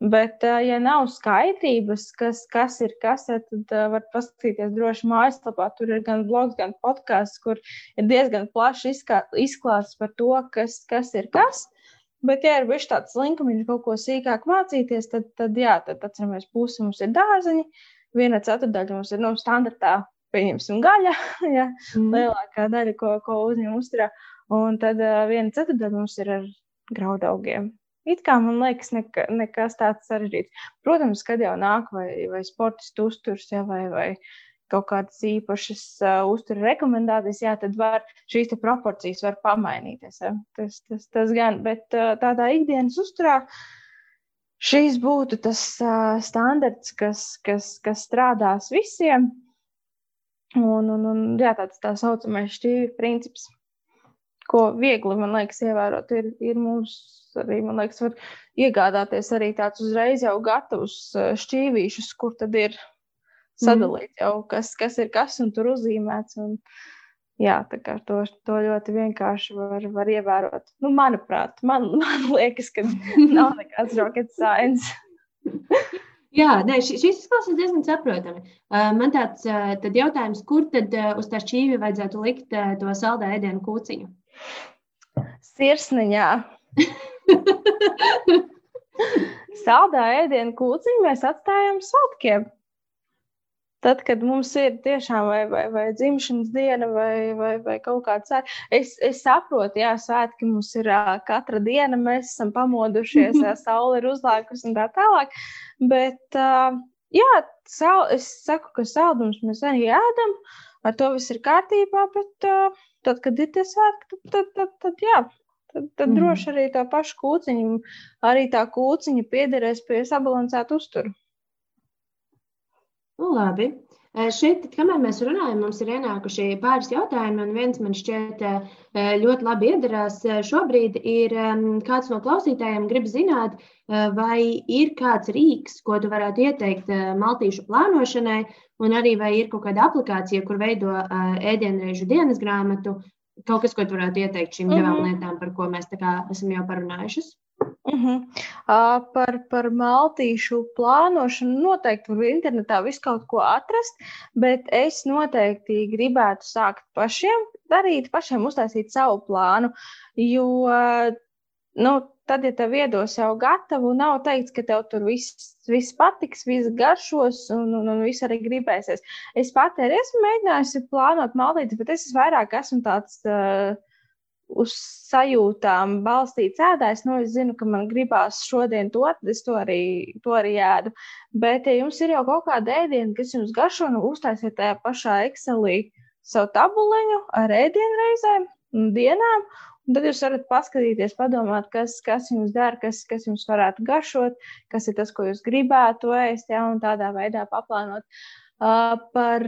Bet, ja nav skaidrības, kas, kas ir kas, tad uh, var paskatīties droši mājaslapā. Tur ir gan blogs, gan podkāsts, kur ir diezgan plaši izklāsts par to, kas, kas ir kas. Bet, ja ir bijis tāds linkumiņš kaut ko sīkāk mācīties, tad, tad jā, tad atceramies, puse mums ir dārziņi, viena ceturdaļa mums ir no nu, standartā, pieņemsim gaļa, [LAUGHS] ja, mm. lielākā daļa, ko, ko uzņem uzturā, un tad uh, viena ceturdaļa mums ir ar graudaugiem. It kā man liekas, neka, nekas tāds sarežģīts. Protams, kad jau nāk vai, vai sportistu uzturs, ja, vai, vai kaut kādas īpašas uh, uzturu rekomendācijas, jā, tad var šīs proporcijas var pamainīties. Ja. Tas, tas, tas gan, bet uh, tādā ikdienas uzturā šīs būtu tas uh, standarts, kas, kas, kas strādās visiem. Un, un, un jā, tāds tā saucamais šķīvi princips, ko viegli, man liekas, ievērot, ir, ir mums arī, man liekas, var iegādāties arī tādus uzreiz jau gatavus eh, šķīvīšus, kur tad ir mm. jau, kas, kas ir kas un tur uzzīmēts. Un, jā, tā kā to, to ļoti vienkārši var, var ievērot. Nu, manuprāt, man, [LAUGHS] man liekas, ka nav nekāds rocket science. [LAUGHS] Jā, nē, šis izklausās diezgan saprotami. Uh, man tāds uh, jautājums, kur tad uh, uz tā šķīvi vajadzētu likt to saldā ēdienu kūciņu? Sirsniņā. [LAUGHS] Saldā ēdienu kūciņu mēs atstājam svētkiem. Tad, kad mums ir tiešām vai, vai, vai dzimšanas diena vai, vai, vai kaut kāds svētki, es, es saprotu, jā, svētki mums ir katra diena, mēs esam pamodušies, jā, [LAUGHS] saule ir uzlākusi un tā tālāk. Bet, jā, sal, es saku, ka saldums mēs arī ēdam, ar to viss ir kārtībā, bet tad, kad ir tie svētki, tad, tad, tad, tad jā, tad, tad mm. droši arī tā paša kūciņa, arī tā kūciņa piederēs pie sabalansēta uzturu. Nu, labi. Šeit, kamēr mēs runājam, mums ir ienākuši pāris jautājumi, un viens man šķiet ļoti labi iedarās. Šobrīd ir kāds no klausītājiem grib zināt, vai ir kāds rīks, ko tu varētu ieteikt maltīšu plānošanai, un arī vai ir kaut kāda aplikācija, kur veido ēdienreizu dienas grāmatu, kaut kas, ko tu varētu ieteikt šīm -hmm. divām mhm. lietām, par ko mēs esam jau parunājušas? Uh -huh. uh, par, par maltīšu plānošanu noteikti var internetā visu kaut ko atrast, bet es noteikti gribētu sākt pašiem darīt, pašiem uztaisīt savu plānu, jo nu, tad, ja tev iedos jau gatavu, nav teikts, ka tev tur viss, viss patiks, viss garšos un, un, un viss arī gribēsies. Es pati arī esmu mēģinājusi plānot maldīti, bet es vairāk esmu tāds. Uh, Uz sajūtām balstīts ēdājs, nu, es zinu, ka man gribās šodien to, es to arī, to arī ēdu. Bet, ja jums ir jau kaut kāda ēdiena, kas jums garšo, nu, uztaisiet tajā pašā Excelī savu tabuliņu ar ēdienreizēm un dienām, Un tad jūs varat paskatīties, padomāt, kas, kas jums dara, kas, kas jums varētu garšot, kas ir tas, ko jūs gribētu ēst, ja, un tādā veidā paplānot. Uh, par,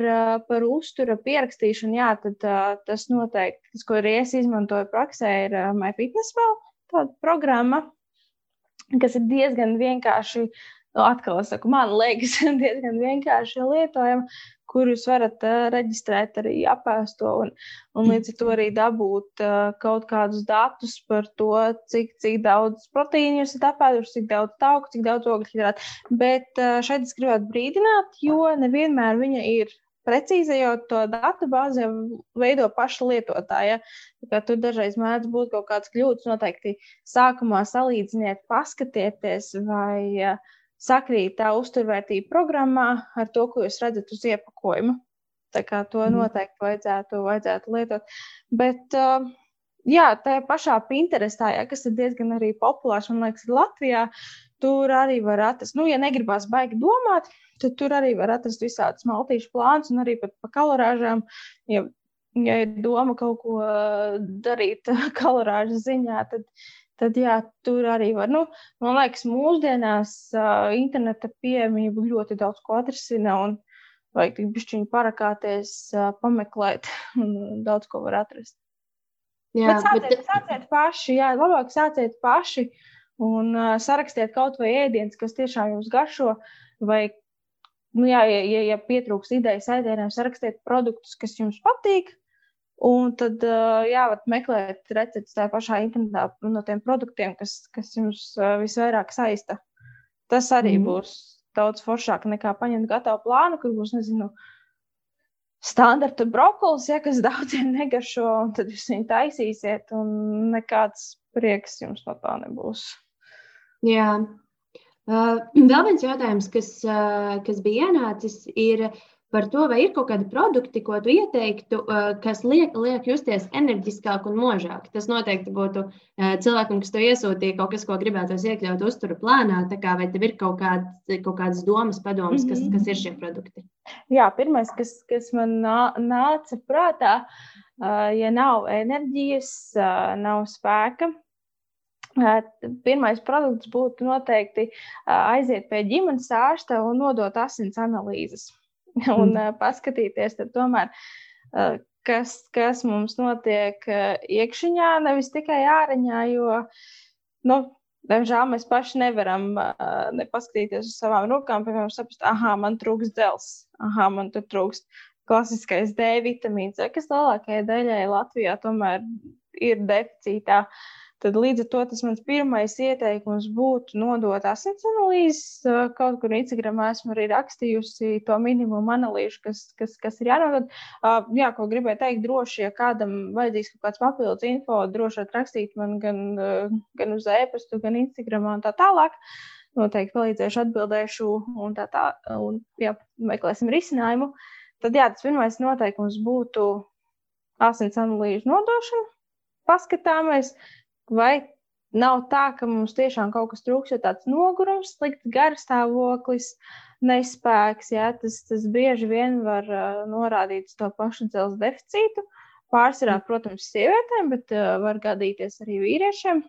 par uztura pierakstīšanu, jā, tad tas noteikti, tas, ko arī es izmantoju praksē, ir uh, MyFitnessPal, tāda programma, kas ir diezgan vienkārši nu, atkal es saku, man liekas, [LAUGHS] diezgan vienkārši lietojama, kur jūs varat uh, reģistrēt arī apēsto un, un līdz ar to arī dabūt uh, kaut kādus datus par to, cik, cik daudz proteīnu jūs esat apēduši, cik daudz tauku, cik daudz ogļhidrātu. Bet uh, šeit es gribētu brīdināt, jo nevienmēr viņa ir precīzi, jo to datu bāzi veido paša lietotāja. Tur dažreiz mēdz būt kaut kāds kļūdas. Noteikti sākumā salīdziniet, paskatieties, vai uh, sakrīt tā uzturvērtība programmā ar to, ko jūs redzat uz iepakojuma. Tā kā to mm. noteikti vajadzētu, vajadzētu lietot. Bet, uh, jā, tā pašā Pinterestā, jā, kas ir diezgan arī populārs, man liekas, Latvijā, tur arī var atrast, nu, ja negribās baigi domāt, tad tur arī var atrast visādus maltīšu plānus un arī pat pa kalorāžām. Ja ja ir doma kaut ko darīt [LAUGHS] kalorāžu ziņā, tad, tad jā, tur arī var. Nu, man liekas, mūsdienās uh, interneta pieejamība ļoti daudz ko atrisina. Un, Vajag tik bišķiņu parakāties, uh, pameklēt, [LAUGHS] un daudz ko var atrast. Jā, bet sāciet, bet... sāciet paši, jā, labāk sāciet paši un uh, sarakstiet kaut vai ēdienas, kas tiešām jums garšo, vai nu, jā, ja, ja, ja pietrūks idejas ēdieniem, sarakstiet produktus, kas jums patīk. Un tad jā, meklēt recepti tajā pašā internetā no tiem produktiem, kas, kas jums visvairāk saista. Tas arī mm. būs daudz foršāk nekā paņemt gatavu plānu, kur būs, nezinu, standarta brokolis, ja, kas [LAUGHS] daudziem negaršo, un tad jūs viņu taisīsiet, un nekāds prieks jums no tā nebūs. Jā, Uh, [CLEARS THROAT] vēl viens jautājums, kas, uh, kas bija ienācis, ir par to, vai ir kaut kādi produkti, ko tu ieteiktu, uh, kas liek, liek justies enerģiskāk un možāk. Tas noteikti būtu cilvēkam, kas to iesūtīja, kaut kas, ko gribētos iekļaut uzturu plānā. Kā, vai tev ir kaut, kād, kaut kādas domas, padomas, kas, kas ir šie produkti? Jā, pirmais, kas, kas man nāca prātā, ja nav enerģijas, nav spēka, Pirmais produkts būtu noteikti aiziet pie ģimenes ārsta un nodot asins analīzes. [LAUGHS] un mm. paskatīties, tomēr, kas, kas mums notiek iekšā, nevis tikai āriņā. Jo, nu, Diemžēl mēs paši nevaram uh, ne paskatīties uz savām rokām, piemēram, saprast, ah, man trūks dzelzs, ah, man tur trūks klasiskais D vitamīns, kas lielākajai daļai Latvijā tomēr ir deficītā. Uh, Tad līdz ar to tas mans pirmais ieteikums būtu nodot asins analīzes. Kaut kur Instagramā esmu arī rakstījusi to minimumu analīžu, kas, kas, kas ir jānodod. Jā, ko gribēju teikt, droši, ja kādam vajadzīgs kaut kāds papildus info, droši rakstīt man gan, gan uz e-pastu, gan Instagramā un tā tālāk. Noteikti palīdzēšu, atbildēšu un tā tā, un jā, meklēsim risinājumu. Tad jā, tas pirmais noteikums būtu asins analīžu nodošana. Paskatāmies, Vai nav tā, ka mums tiešām kaut kas trūks, jo tāds nogurums, slikts garstāvoklis, nespēks, jā, tas, tas bieži vien var uh, norādīt uz to pašu dzelzceļa deficītu. Pārsvarā, mm. protams, sievietēm, bet uh, var gadīties arī vīriešiem.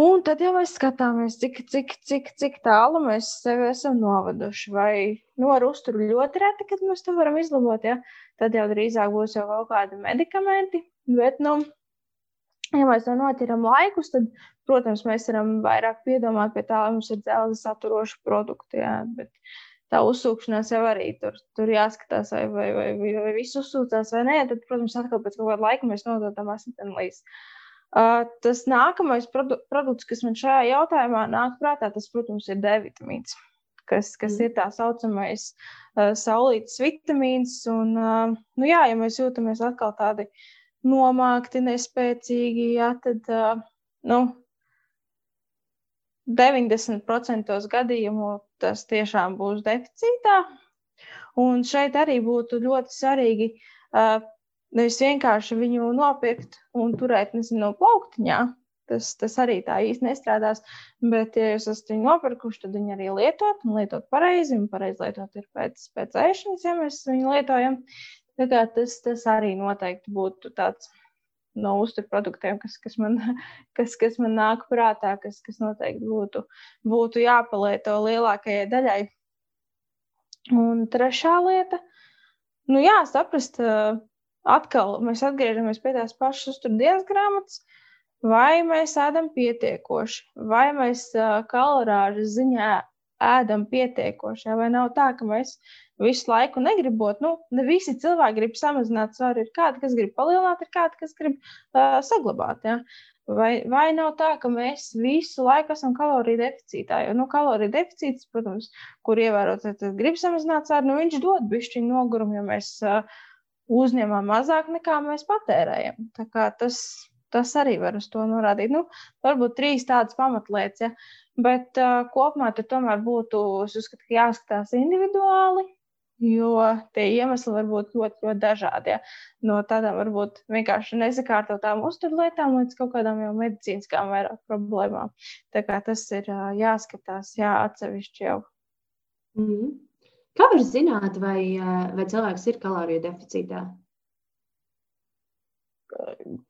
Un tad jau mēs skatāmies, cik, cik, cik, cik tālu mēs sevi esam novaduši. Vai nu, ar uzturu ļoti reti, kad mēs to varam izlabot, ja? tad jau drīzāk būs jau kaut kādi medikamenti. Bet, nu, Ja mēs to notiram laikus, tad, protams, mēs varam vairāk piedomāt pie tā, lai mums ir dzelzceļa saturoši produkti. Jā, bet tā uzsūkšanās jau arī tur, tur jāskatās, vai, vai, vai, vai, vai viss uzsūcās vai nē. Tad, protams, atkal pēc kaut kāda laika mēs nododam asistenlīdzi. Uh, tas nākamais produ produkts, kas man šajā jautājumā nāk prātā, tas, protams, ir D vitamīns, kas, kas mm. ir tā saucamais uh, saulītas vitamīns. Un, uh, nu, jā, ja mēs jūtamies atkal tādi uh, nomākti, nespēcīgi, jā, tad nu, 90% gadījumu tas tiešām būs deficītā. Un šeit arī būtu ļoti svarīgi nevis vienkārši viņu nopirkt un turēt, nezinu, plauktiņā. Tas, tas arī tā īsti nestrādās. Bet, ja jūs esat viņu nopirkuši, tad viņi arī lietot un lietot pareizi. Un pareizi lietot ir pēc, pēc ēšanas, ja mēs viņu lietojam. Tas, tas arī noteikti būtu tāds no uzturu produktiem, kas, kas, man, [LAUGHS] kas, kas man nāk prātā, kas, kas noteikti būtu, būtu jāpalieto lielākajai daļai. Un trešā lieta, nu jā, saprast, atkal mēs atgriežamies pie tās pašas uzturu dienas grāmatas, vai mēs ēdam pietiekoši, vai mēs kalorāžu ziņā ēdam pietiekoši, vai nav tā, ka mēs visu laiku negribot. Nu, ne visi cilvēki grib samazināt svaru. Ir kādi, kas grib palielināt, ir kādi, kas grib uh, saglabāt. Ja? Vai, vai nav tā, ka mēs visu laiku esam kaloriju deficītā? Jo nu, kaloriju deficīts, protams, kur ievērot, tad grib samazināt svaru, nu, viņš dod bišķiņu nogurumu, jo mēs uh, uzņemam mazāk nekā mēs patērējam. Tas, tas arī var uz to norādīt. Nu, varbūt trīs tādas pamatlietas, ja? Bet uh, kopumā tomēr būtu, uzskatu, ka jāskatās individuāli jo tie iemesli var būt ļoti, ļoti dažādi. Ja? No tādām varbūt vienkārši nesakārtotām uzturlietām līdz kaut kādām jau medicīniskām vairāk problēmām. Tā kā tas ir jāskatās, jā, atsevišķi jau. Mm -hmm. Kā var zināt, vai, vai cilvēks ir kaloriju deficītā?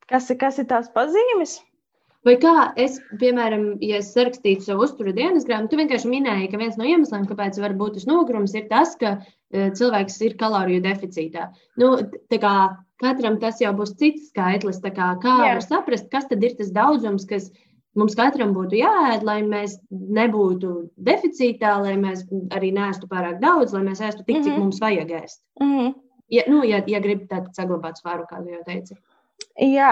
kas, kas ir tās pazīmes? Vai kā es, piemēram, ja es sarakstītu savu uzturu dienas grāmatu, tu vienkārši minēji, ka viens no iemesliem, kāpēc var būt tas nogurums, ir tas, ka uh, cilvēks ir kaloriju deficītā. Nu, kā, katram tas jau būs cits skaitlis. Kā, kā Jā. var saprast, kas tad ir tas daudzums, kas mums katram būtu jāēd, lai mēs nebūtu deficītā, lai mēs arī neēstu pārāk daudz, lai mēs ēstu tik, mm -hmm. cik mhm. mums vajag ēst. Mm -hmm. Ja, nu, ja, ja gribi tādu saglabāt svaru, kā jau teici. Jā,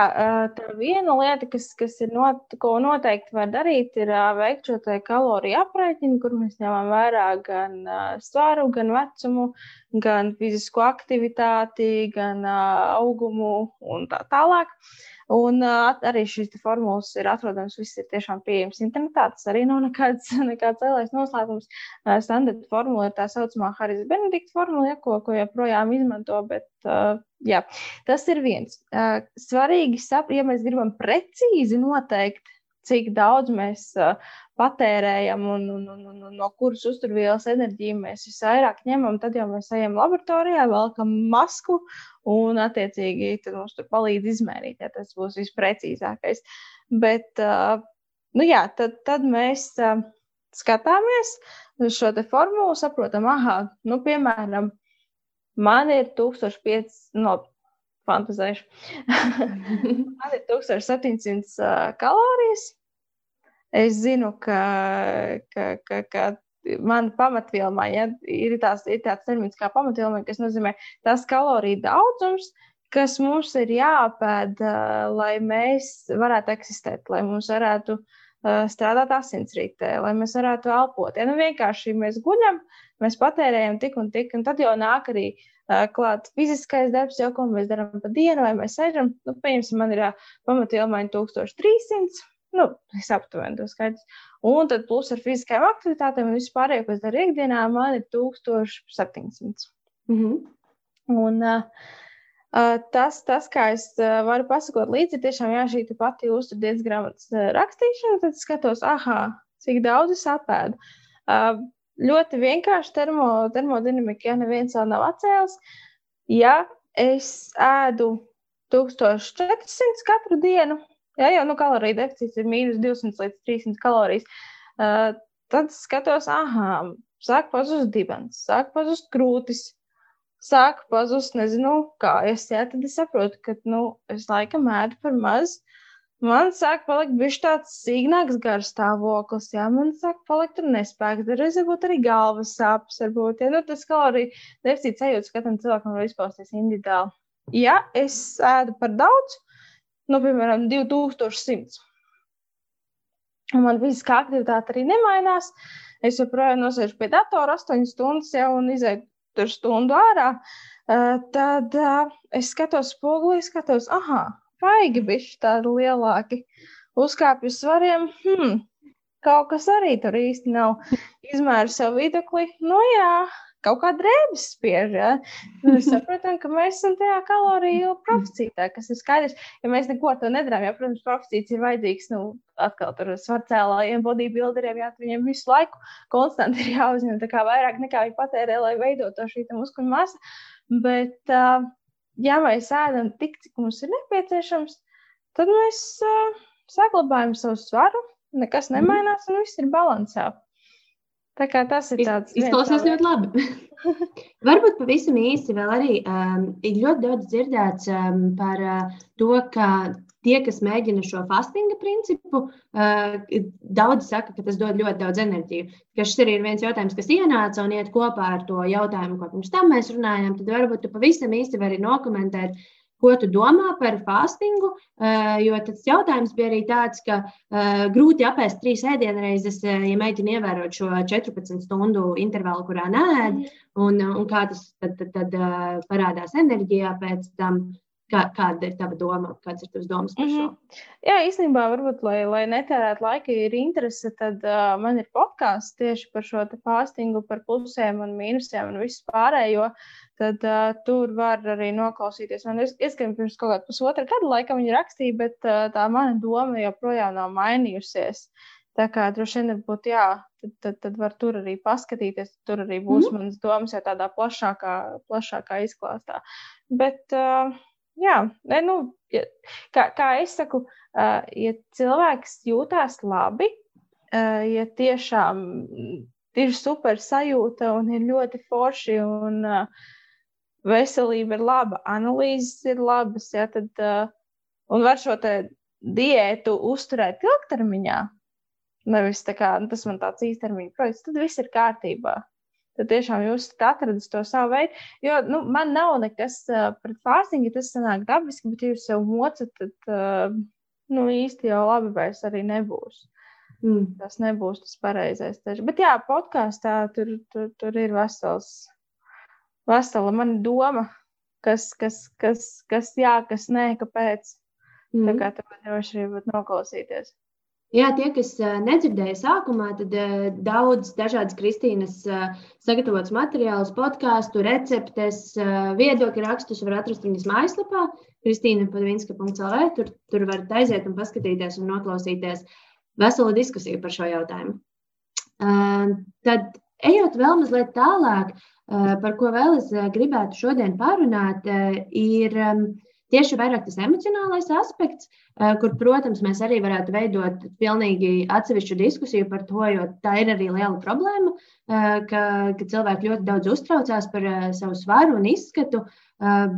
tā viena lieta, kas, kas ir not, ko noteikti var darīt, ir veikt šo kaloriju aprēķinu, kur mēs ņemam vērā gan svaru, gan vecumu, gan fizisko aktivitāti, gan augumu un tā tālāk. Un uh, arī šīs formulas ir atrodamas, viss ir tiešām pieejams internetā. Tas arī nav nekāds, [LAUGHS] nekāds lielais noslēpums. Uh, standarta formula ir tā saucamā Haris Benedikta formula, ja, ko, ko joprojām izmanto, bet uh, jā, tas ir viens. Uh, svarīgi saprast, ja mēs gribam precīzi noteikt, cik daudz mēs uh, patērējam un, un, un, un, un no kuras uzturvielas enerģiju mēs visvairāk ņemam, tad jau mēs ejam laboratorijā, velkam masku un, attiecīgi, mums tur palīdz izmērīt, ja tas būs visprecīzākais. Bet, nu jā, tad, tad mēs skatāmies šo formulu, saprotam, ah, nu, piemēram, man ir 1500, no, fantazēšu, [LAUGHS] man ir 1700 uh, kalorijas es zinu, ka, ka, ka, ka man pamatvielmā ja, ir, tās, ir tāds termins kā pamatvielmā, kas nozīmē tas kaloriju daudzums, kas mums ir jāapēd, lai mēs varētu eksistēt, lai mums varētu strādāt asinsritē, lai mēs varētu elpot. Ja nu vienkārši mēs guļam, mēs patērējam tik un tik, un tad jau nāk arī klāt fiziskais darbs, jau ko mēs darām pa dienu, vai mēs sēžam. Nu, pieņemsim, man ir pamatvielmaiņa 1300 Nu, es aptuveni to skaidrs. Un tad plus ar fiziskajām aktivitātēm un vispārējo, ko es daru ikdienā, man ir 1700. Mm -hmm. Un, uh, tas, tas, kā es uh, varu pasakot līdzi, ir tiešām jā, šī pati uzturdienas grāmatas uh, rakstīšana. Tad skatos, ah, cik daudz es apēdu. Uh, ļoti vienkārši termo, termodinamika, ja neviens vēl nav atcēlis. Ja es ēdu 1400 katru dienu, Jā, jau nu, kaloriju deficīts ir mīnus 200 līdz 300 kalorijas. Uh, tad skatos, ah, sāk pazust dibens, sāk pazust krūtis, sāk pazust, nezinu, kājas. Jā, tad es saprotu, ka nu, es laikam ēdu par maz. Man sāk palikt bišķi tāds sīgnāks garstāvoklis, jā, man sāk palikt tur nespēks, dažreiz varbūt arī galvas sāpes, varbūt, ja, nu, tas kaloriju deficīts sajūtas katram cilvēkam var izpausties individuāli. Ja es ēdu par daudz, nu, piemēram, 2100. Un man fiziskā aktivitāte arī nemainās. Es joprojām nosēžu pie datora 8 stundas jau un izēju tur stundu ārā. Uh, tad uh, es skatos spogulī, skatos, ah, paigi bišķi tādi lielāki. Uzkāpju svariem, hmm, kaut kas arī tur īsti nav. Izmēru savu vidukli, nu jā, kaut kā drēbes spiež. Ja? Mēs saprotam, ka mēs esam tajā kaloriju proficītā, kas ir skaidrs. Ja mēs neko to nedarām, ja, protams, proficīts ir vajadzīgs, nu, atkal tur svarcēlājiem, bodybuilderiem, jā, viņiem visu laiku konstanti ir jāuzņem vairāk nekā viņi patērē, lai veidotu šī muskuļu masa. Bet, uh, ja mēs ēdam tik, cik mums ir nepieciešams, tad mēs uh, saglabājam savu svaru, nekas nemainās un viss ir balansā. Tā kā tas ir tāds izklausās ļoti labi. [LAUGHS] Varbūt pavisam īsi vēl arī um, ir ļoti daudz dzirdēts um, par uh, to, ka tie, kas mēģina šo fastinga principu, uh, daudz saka, ka tas dod ļoti daudz enerģiju. Ka šis arī ir viens jautājums, kas ienāca un iet kopā ar to jautājumu, ko pirms tam mēs runājām. Tad varbūt tu pavisam īsti vari nokomentēt, uh, ko tu domā par fastingu. Eh, jo tas jautājums bija arī tāds, ka uh, grūti apēst trīs ēdienreizes, eh, ja mēģini ievērot šo 14 stundu intervālu, kurā nē, mm. un, un kā tas tad, tad, tad parādās enerģijā pēc tam. Kā, kāda ir tava doma? Kādas ir tavas domas par šo? Mm -hmm. Jā, īstenībā, varbūt, lai, lai netērētu laika, ir interese, tad uh, man ir podkāsts tieši par šo fastingu, par plusiem un mīnusiem un visu pārējo. Tad uh, tur var arī noklausīties. Man es gan pirms kaut kāda pusotra gada laika viņa rakstīja, bet uh, tā mana doma joprojām nav mainījusies. Tā kā droši vien būtu, jā, tad, tad, tad var tur arī paskatīties. Tur arī būs mm -hmm. manas domas jau tādā plašākā, plašākā izklāstā. Bet, uh, jā, ne, nu, ja, kā, kā es saku, uh, ja cilvēks jūtās labi, uh, ja tiešām ir super sajūta un ir ļoti forši un uh, veselība ir laba, analīzes ir labas, ja, tad, uh, un var šo diētu uzturēt ilgtermiņā, nevis tā kā tas man tāds īstermiņa projekts, tad viss ir kārtībā tad tiešām jūs atradis to savu veidu. Jo nu, man nav nekas pret fāstingu, tas sanāk dabiski, bet ja jūs sev mocat, tad nu, īsti jau labi vairs arī nebūs. Mm. Tas nebūs tas pareizais. Taču. Bet jā, podkāstā tur, tur, tur ir vesels, vesela mana doma, kas, kas, kas, kas jā, kas nē, kāpēc. Mm. Tā kā tur droši arī būt noklausīties. Jā, tie, kas nedzirdēja sākumā, tad daudz dažādas Kristīnas sagatavotas materiālus, podkāstu, receptes, viedokļu rakstus var atrast viņas mājaslapā, kristīna.vinska.lv. Tur, tur varat aiziet un paskatīties un noklausīties veselu diskusiju par šo jautājumu. Tad, ejot vēl mazliet tālāk, par ko vēl es gribētu šodien pārunāt, ir Tieši vairāk tas emocionālais aspekts, eh, kur, protams, mēs arī varētu veidot pilnīgi atsevišķu diskusiju par to, jo tā ir arī liela problēma, eh, ka, ka cilvēki ļoti daudz uztraucās par eh, savu svaru un izskatu.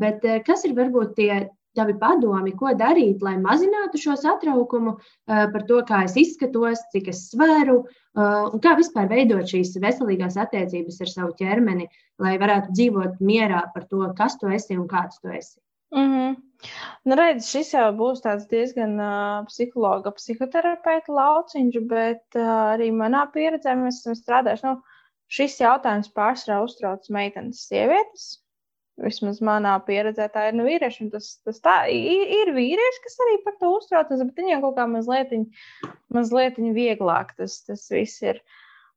Bet kas ir varbūt tie tavi padomi, ko darīt, lai mazinātu šo satraukumu par to, kā es izskatos, cik es sveru, un kā vispār veidot šīs veselīgās attiecības ar savu ķermeni, lai varētu dzīvot mierā par to, kas tu esi un kāds tu esi. Mm -hmm. nu, redz, šis jau būs diezgan uh, psihologa, psihoterapeita lauciņš, bet uh, arī manā pieredzē mēs esam strādājuši. Nu, šis jautājums pārsvarā uztrauc meitenes, sievietes. Vismaz manā pieredzē tā ir nu, vīrieši. Tas, tas tā, ir, ir vīrieši, kas arī par to uztraucas, bet viņiem kaut kā mazliet, mazliet vieglāk tas, tas viss ir.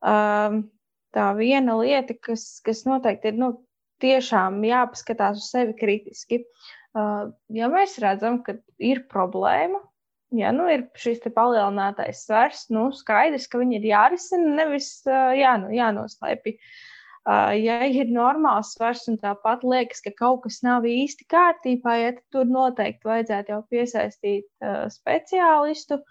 Um, tā viena lieta, kas, kas noteikti ir nu, tiešām jāpaskatās uz sevi kritiski. Uh, ja mēs redzam, ka ir problēma, ja nu ir šis palielinātais svars, nu skaidrs, ka viņi ir jārisina, nevis jā, nu, jānoslēpj. Ja ir normāls svars un tāpat liekas, ka kaut kas nav īsti kārtībā, ja, tad tur noteikti vajadzētu jau piesaistīt uh, speciālistu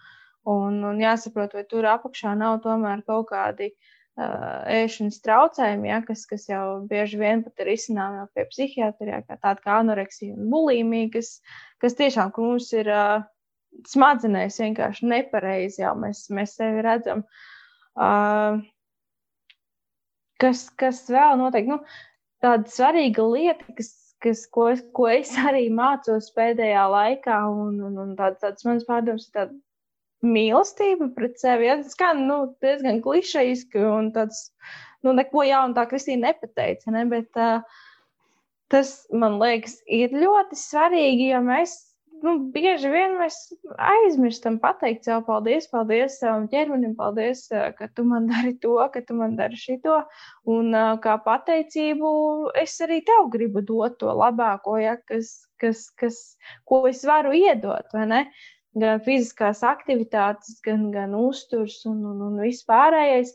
un, un jāsaprot, vai tur apakšā nav tomēr kaut kādi uh, ēšanas traucējumi, ja, kas, kas jau bieži vien pat ir izcināmi pie psihiatrija, kā tāda kā anoreksija un bulimija, kas, kas tiešām mums ir uh, smadzenēs vienkārši nepareizi, jau mēs, mēs sevi redzam. Uh, kas, kas vēl noteikti, nu, tāda svarīga lieta, kas, kas, ko, ko es arī mācos pēdējā laikā, un, un, un tāds, tāds mans pārdoms ir tāds mīlestība pret sevi. Ja? Tas skan nu, diezgan klišejiski un tāds, nu, neko jaunu tā Kristīna nepateica. Ne? Bet uh, tas, man liekas, ir ļoti svarīgi, jo mēs nu, bieži vien mēs aizmirstam pateikt sev paldies, paldies savam ķermenim, paldies, ka tu man dari to, ka tu man dari šito. Un kā pateicību es arī tev gribu dot to labāko, ja, kas, kas, kas, ko es varu iedot? Gan fiziskās aktivitātes, gan, gan uzturs un, un, un viss pārējais.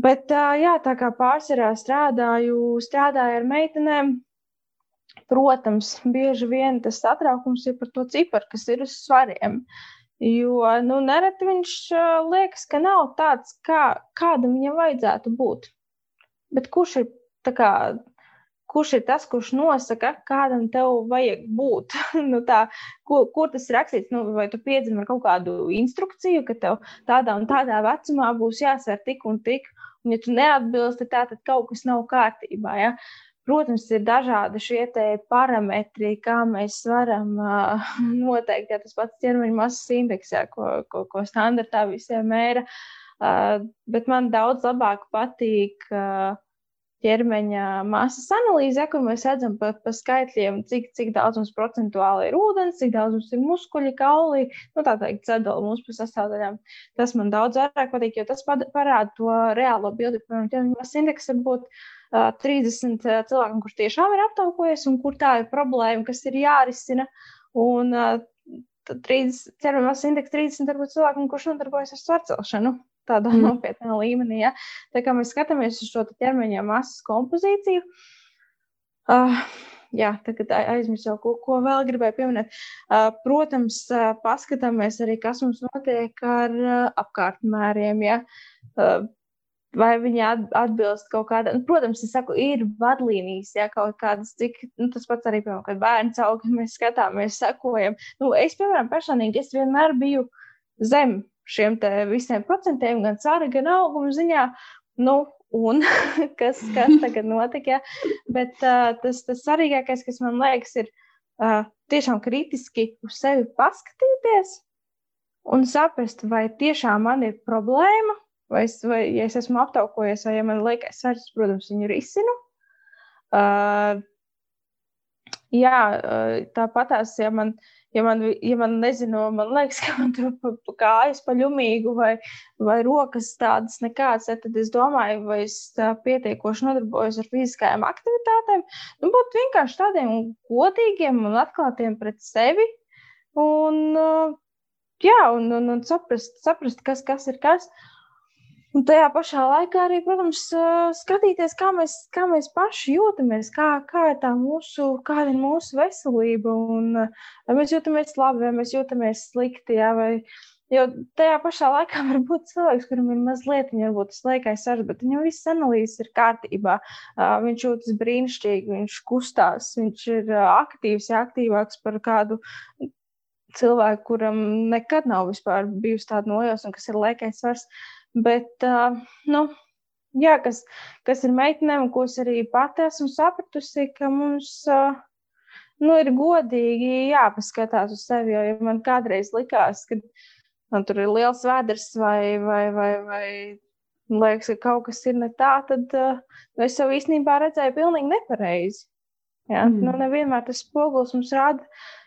Bet, jā, tā kā pārsvarā strādāju, strādāju ar meitenēm, protams, bieži vien tas satraukums ir par to ciparu, kas ir uz svariem. Jo nu, nereti viņš liekas, ka nav tāds, kā, kādam viņam vajadzētu būt. Bet kurš ir kā, kurš ir tas, kurš nosaka, kādam tev vajag būt. [LAUGHS] nu, tā, kur, kur tas rakstīts, nu, vai tu piedzimi ar kaut kādu instrukciju, ka tev tādā un tādā vecumā būs jāsver tik un tik, un ja tu neatbilsti, tā, tad kaut kas nav kārtībā. Ja? Protams, ir dažādi šie parametri, kā mēs varam uh, [LAUGHS] noteikt, ja tas pats ķermeņa masas indeks, ja, ko, ko, ko standartā visiem mēra. Uh, bet man daudz labāk patīk uh, ķermeņa masas analīzē, kur mēs redzam pa, pa skaitļiem, cik, cik daudz mums procentuāli ir ūdens, cik daudz mums ir muskuļi, kauli, nu, tā teikt, sadala mums pa sastāvdaļām. Tas man daudz vairāk patīk, jo tas parāda to reālo bildi. Piemēram, ķermeņa masas indeks var būt uh, 30 cilvēkiem, kurš tiešām ir aptaukojies un kur tā ir problēma, kas ir jārisina. Un, uh, 30, ķermeņa masas indeks 30 varbūt cilvēkiem, kurš nodarbojas ar svarcelšanu tādā mm. nopietnā līmenī. Ja? Tā kā mēs skatāmies uz šo ķermeņa masas kompozīciju, uh, jā, tagad aizmirsu, ko, ko vēl gribēju pieminēt. Uh, protams, uh, paskatāmies arī, kas mums notiek ar uh, apkārtmēriem. Ja? Uh, vai viņi atbilst kaut kādam. Nu, protams, es saku, ir vadlīnijas, ja kaut kādas, cik nu, tas pats arī, piemēram, kad bērns aug, [LAUGHS] mēs skatāmies, sekojam. Nu, es, piemēram, personīgi, es vienmēr biju zem šiem visiem procentiem, gan cēra, gan auguma ziņā. Nu, un [LAUGHS] kas, kas tagad notika. Ja? Bet uh, tas, tas svarīgākais, kas man liekas, ir uh, tiešām kritiski uz sevi paskatīties un saprast, vai tiešām man ir problēma vai es, vai, ja es esmu aptaukojies, vai ja man liekas, svarīgs, protams, viņu risinu. Uh, jā, uh, tāpatās, ja man, ja man, ja man nezinu, man liekas, [LAUGHS] ka man tur pa, pa kājas paļumīgu vai, vai rokas tādas nekādas, tad es domāju, vai es pietiekoši nodarbojos ar fiziskajām aktivitātēm. Nu, būt vienkārši tādiem godīgiem un atklātiem pret sevi. Un, uh, jā, un, un, un saprast, saprast kas, kas ir kas. Uh, Un tajā pašā laikā arī, protams, skatīties, kā mēs, kā mēs paši jūtamies, kā, kā ir tā mūsu, kāda ir mūsu veselība. Un, vai mēs jūtamies labi, vai mēs jūtamies slikti. Jā, vai, jo tajā pašā laikā [LAUGHS] var būt cilvēks, kuram ir mazliet, varbūt tas liekais sars, bet viņam viss analīzes ir kārtībā. Viņš jūtas brīnišķīgi, viņš kustās, viņš ir aktīvs, ja aktīvāks par kādu cilvēku, kuram nekad nav bijusi tāda nojausma, kas ir liekais svars. Bet, nu, jā, kas, kas ir meitenēm, ko es arī pati esmu sapratusi, ka mums nu, ir godīgi jāpaskatās uz sevi. Jo ja man kādreiz likās, ka man tur ir liels vēders vai, vai, vai, vai liekas, ka kaut kas ir ne tā, tad uh, es jau īstenībā redzēju pilnīgi nepareizi. Ja? Mm. Nu, nevienmēr tas spogulis mums rāda,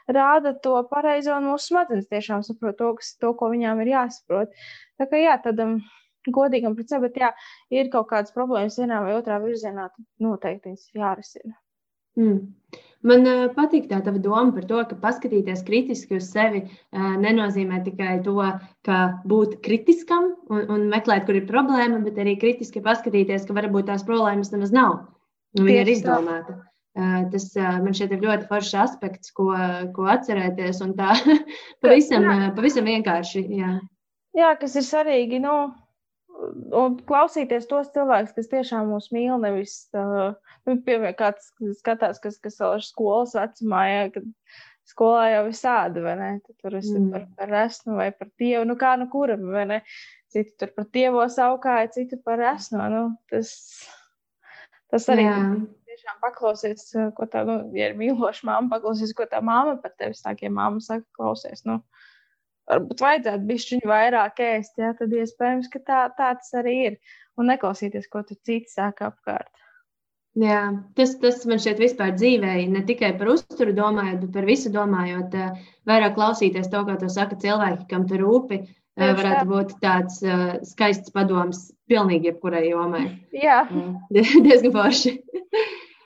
rāda to pareizo, un mūsu smadzenes tiešām saprot to, kas, to, ko viņām ir jāsaprot. Tā kā jā, tādam godīgam pret sevi, bet jā, ir kaut kādas problēmas vienā vai otrā virzienā, tad noteikti viņas jārisina. Mm. Man uh, patīk tā tava doma par to, ka paskatīties kritiski uz sevi uh, nenozīmē tikai to, ka būt kritiskam un, un meklēt, kur ir problēma, bet arī kritiski paskatīties, ka varbūt tās problēmas nemaz nav. Viņa ir izdomāta. Uh, tas uh, man šķiet ir ļoti foršs aspekts, ko, ko atcerēties. Un tā [LAUGHS] pavisam, uh, pavisam vienkārši. Jā jā, kas ir svarīgi. Nu, un klausīties tos cilvēkus, kas tiešām mūs mīl. Nevis, uh, nu, piemēram, kāds skatās, kas, kas vēl ir skolas vecumā, ja, kad skolā jau visādi, vai ne? Tad tur esi mm. par, par esmu vai par dievu, nu kā nu kuram, vai ne? Citi tur par dievo saukāja, citi par esmu. Nu, tas, tas arī. Jā. Tiešām paklausies, ko tā, nu, ja ir mīloša māma, paklausies, ko tā māma par tevi saka, ja māma saka, klausies, nu, varbūt vajadzētu bišķiņu vairāk ēst, jā, tad iespējams, ka tā, tā tas arī ir. Un neklausīties, ko tu cits saka apkārt. Jā, tas, tas man šķiet vispār dzīvē, ne tikai par uzturu domājot, bet par visu domājot. Vairāk klausīties to, ko tu saka cilvēki, kam tu rūpi, Tieši varētu tā. būt tāds uh, skaists padoms pilnīgi jebkurai jomai. Jā. [LAUGHS] Diezgan forši.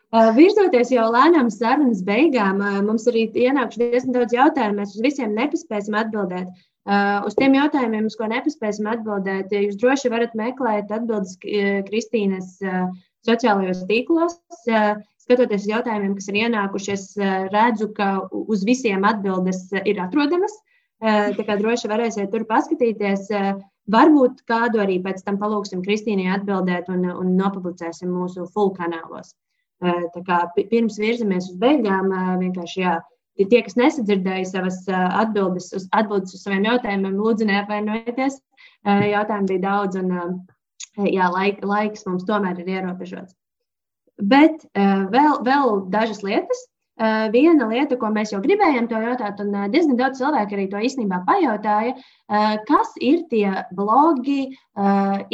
Uh, virzoties jau lēnām sarunas beigām, uh, mums arī ienākuši diezgan daudz jautājumu. Mēs uz visiem nepaspēsim atbildēt. Uh, uz tiem jautājumiem, uz ko nepaspēsim atbildēt, jūs droši varat meklēt atbildes Kristīnas sociālajos tīklos. Skatoties uz jautājumiem, kas ir ienākuši, es redzu, ka uz visiem atbildes ir atrodamas. Tā kā droši varēsiet tur paskatīties. Varbūt kādu arī pēc tam palūksim Kristīnai atbildēt un, un nopublicēsim mūsu full kanālos. Kā, pirms virzamies uz beigām, vienkārši jā, tie, kas nesadzirdēja savas atbildes uz, atbildes uz saviem jautājumiem, lūdzu, neapvainojieties. Jautājumu bija daudz, un jā, laik, laiks mums tomēr ir ierobežots. Bet vēl, vēl dažas lietas. Uh, viena lieta, ko mēs jau gribējām to jautāt, un uh, diezgan daudz cilvēku arī to īstenībā pajautāja, uh, kas ir tie blogi,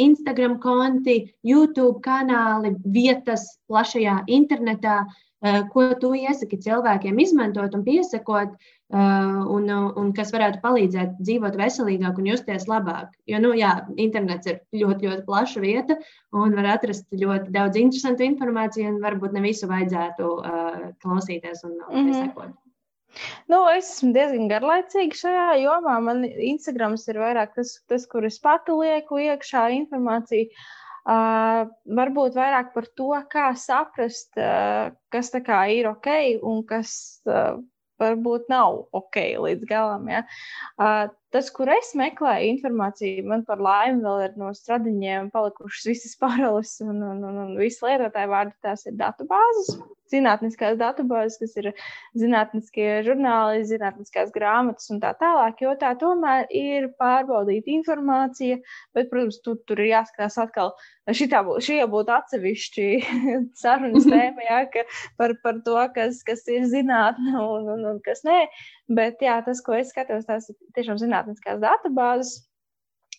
Instagram konti, YouTube kanāli, vietas plašajā internetā, ko tu iesaki cilvēkiem izmantot un piesakot, un, un kas varētu palīdzēt dzīvot veselīgāk un justies labāk. Jo, nu, jā, internets ir ļoti, ļoti plaša vieta un var atrast ļoti daudz interesantu informāciju, un varbūt ne visu vajadzētu uh, klausīties un mm -hmm. sekot. Nu, es esmu diezgan garlaicīga šajā jomā. Man Instagrams ir vairāk tas, tas kur es pati lieku iekšā informāciju. Uh, varbūt vairāk par to, kā saprast, uh, kas ir ok un kas uh, varbūt nav ok līdz galam. Ja? Uh, tas, kur es meklēju informāciju, man par laimi vēl ir no stradiņiem palikušas visas [LAUGHS] paroles un, un, un, un visas lietotāju vārdi. Tās ir datubāzes, zinātniskās datubāzes, kas ir zinātniskie žurnāli, zinātniskās grāmatas un tā tālāk, jo tā tomēr ir pārbaudīta informācija, bet, protams, tu, tur ir jāskatās atkal. Šitā jau būtu atsevišķi [LAUGHS] sarunas [LAUGHS] tēma, jā, ka par, par to, kas, kas ir zinātne un, un, un kas nē. Bet jā, tas, ko es skatos, tās ir tiešām zinātniskās datubāzes.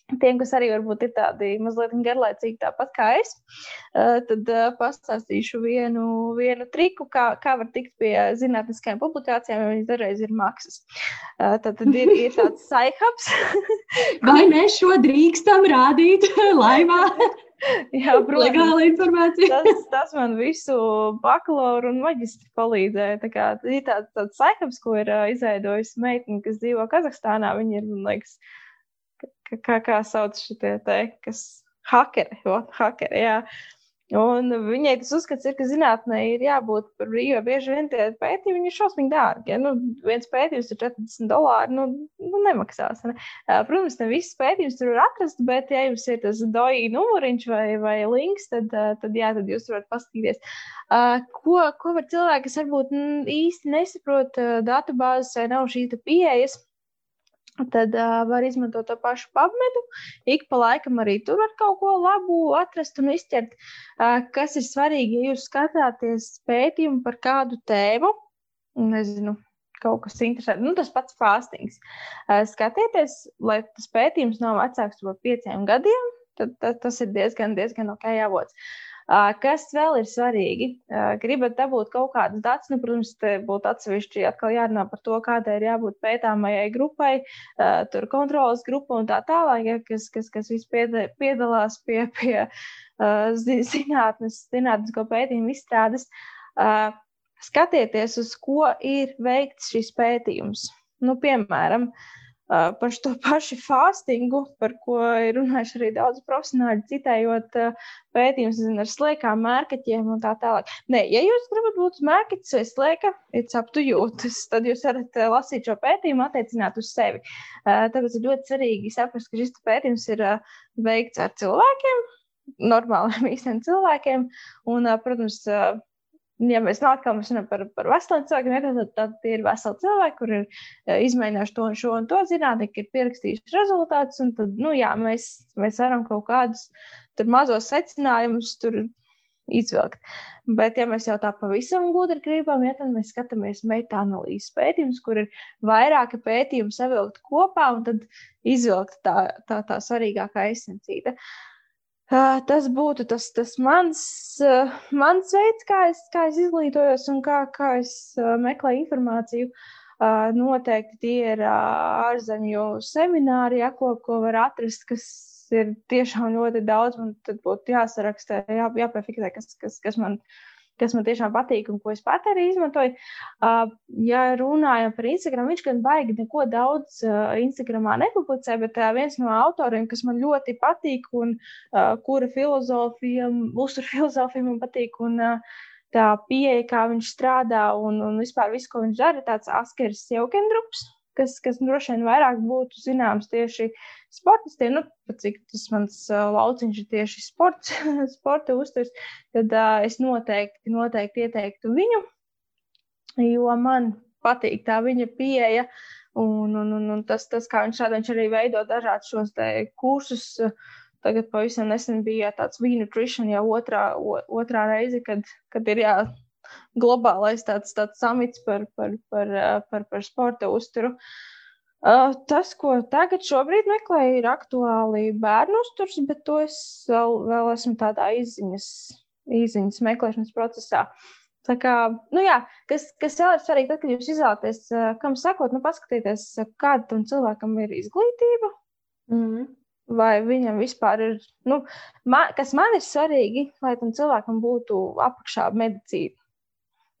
Tiem, kas arī varbūt ir tādi mazliet garlaicīgi, tāpat kā es, tad pastāstīšu vienu, vienu triku, kā, kā var tikt pie zinātniskajām publikācijām, jo viņas dažreiz ir maksas. Tad, tad ir, ir tāds [LAUGHS] saihaps. Vai mēs šo drīkstam rādīt [LAUGHS] laivā? Jā, protams, legāla informācija. tas, tas man visu bakalauru un maģistru palīdzēja. Tā kā, ir tāds, tāds saikams, ko ir uh, izveidojusi meitene, kas dzīvo Kazahstānā. Viņa ir, man liekas, kā, kā, kā sauc šitie te, kas hakeri, jo, hakeri, jā. Un viņai tas uzskats ir, ka zinātnē ir jābūt brīvu. Bieži vien tie pētījumi ir šausmīgi dārgi. Ja? Nu, viens pētījums ir 40 dolāri, nu, nu nemaksās. Ne? Protams, ne visas pētījumus tur var atrast, bet, ja jums ir tas doji numuriņš vai, vai links, tad, tad, jā, tad jūs varat paskatīties. Ko, ko var cilvēki, kas varbūt īsti nesaprot datubāzes vai nav šīs pieejas? Tad uh, var izmantot to pašu pabmedu. Ik pa laikam arī tur var kaut ko labu atrast un izķert. Uh, kas ir svarīgi, ja jūs skatāties pētījumu par kādu tēmu, nezinu, kaut kas interesants, nu, tas pats fāstings. Skatieties, lai tas pētījums nav vecāks par pieciem gadiem, tad, tad tas ir diezgan, diezgan ok avots. Kas vēl ir svarīgi? Gribat dabūt kaut kādus datus, nu, protams, te būtu atsevišķi atkal jārunā par to, kādai ir jābūt pētāmajai grupai, tur kontrolas grupa un tā tālāk, ja, kas, kas, kas viss piedalās pie, pie zinātnes, zinātnisko pētījumu izstrādes. Skatieties, uz ko ir veikts šis pētījums. Nu, piemēram, Uh, par to [LAUGHS] pašu fastingu, par ko ir runājuši arī daudz profesionāļi, citējot pētījumus ar slēgām, mērkaķiem un tā tālāk. Nē, ja jūs gribat būt mērkaķis vai slēga, it's up to you. [LAUGHS] Tas, tad jūs varat lasīt šo pētījumu, attiecināt uz sevi. Tāpēc ir ļoti svarīgi saprast, ka šis pētījums ir veikts ar cilvēkiem, normāliem [LAUGHS] īstiem cilvēkiem. Un, protams, ja mēs atkal mēs runājam par, par veseliem cilvēkiem, tad, tad tie ir veseli cilvēki, kur ir uh, izmēģinājuši to un šo un to zinātnīgi, ir pierakstījuši rezultātus, tad, nu jā, mēs, mēs varam kaut kādus mazos secinājumus tur izvilkt. Bet, ja mēs jau tā pavisam gudri gribam, ja, tad mēs skatāmies meta-analīzes pētījumus, kur ir vairāki pētījumi savilkt kopā un tad izvilkt tā, tā, tā svarīgākā esencīta. Uh, Tas būtu tas, tas mans, mans veids, kā es, kā es izglītojos un kā, kā es meklēju informāciju. Noteikti tie ir ārzemju semināri, ja, ko, ko var atrast, kas ir tiešām ļoti daudz. Tad būtu jāsaraksta, jā, jāpiefiksē, kas, kas, kas man ir kas man tiešām patīk un ko es pat arī izmantoju. Uh, ja runājam par Instagram, viņš gan baigi neko daudz uh, Instagramā nepublicē, bet uh, viens no autoriem, kas man ļoti patīk un uh, kura filozofija, uztur filozofija man patīk. Un, uh, Tā pieeja, kā viņš strādā un, un vispār viss, ko viņš dara, ir tāds Askers Jaukendrups kas, kas droši vien vairāk būtu zināms tieši sportistiem, nu, cik tas mans lauciņš ir tieši sports, [LAUGHS] sporta uzturs, tad uh, es noteikti, noteikti ieteiktu viņu, jo man patīk tā viņa pieeja. Un, un, un, un tas, tas, kā viņš šādi viņš arī veido dažādus šos kursus. Tagad pavisam nesen bija tāds V-Nutrition jau otrā, otrā reize, kad, kad ir jā, globālais tāds, tāds samits par, par, par, par, par sporta uzturu. Uh, tas, ko tagad šobrīd meklēju, ir aktuāli bērnu uzturs, bet to es vēl, vēl esmu tādā izziņas, izziņas meklēšanas procesā. Tā kā, nu jā, kas, kas vēl ir svarīgi, tad, kad jūs izvēlaties, kam sakot, nu, paskatieties, kāda tam cilvēkam ir izglītība. Mm. Vai viņam vispār ir, nu, man, kas man ir svarīgi, lai tam cilvēkam būtu apakšā medicīna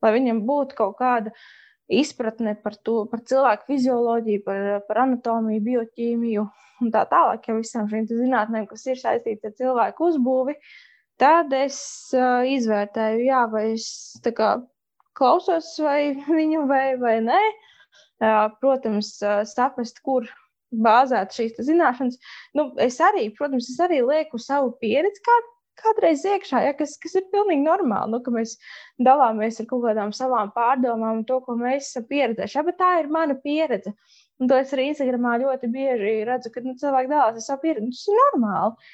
lai viņam būtu kaut kāda izpratne par, to, par cilvēku fizioloģiju, par, par anatomiju, bioķīmiju un tā tālāk, jau visām šīm zinātnēm, kas ir saistītas ar cilvēku uzbūvi, tad es uh, izvērtēju, jā, vai es kā, klausos vai [LAUGHS] viņu vai, vai nē. Uh, protams, uh, saprast, kur bāzēt šīs zināšanas. Nu, es arī, protams, es arī lieku savu pieredzi kā, kādreiz iekšā, ja, kas, kas ir pilnīgi normāli. Nu, ka mēs dalāmies ar kaut kādām savām pārdomām un to, ko mēs esam pieredzējuši. Ja, bet tā ir mana pieredze. Un to es arī Instagramā ļoti bieži redzu, kad nu, cilvēki dalās ar savu pieredzi. Tas ir normāli.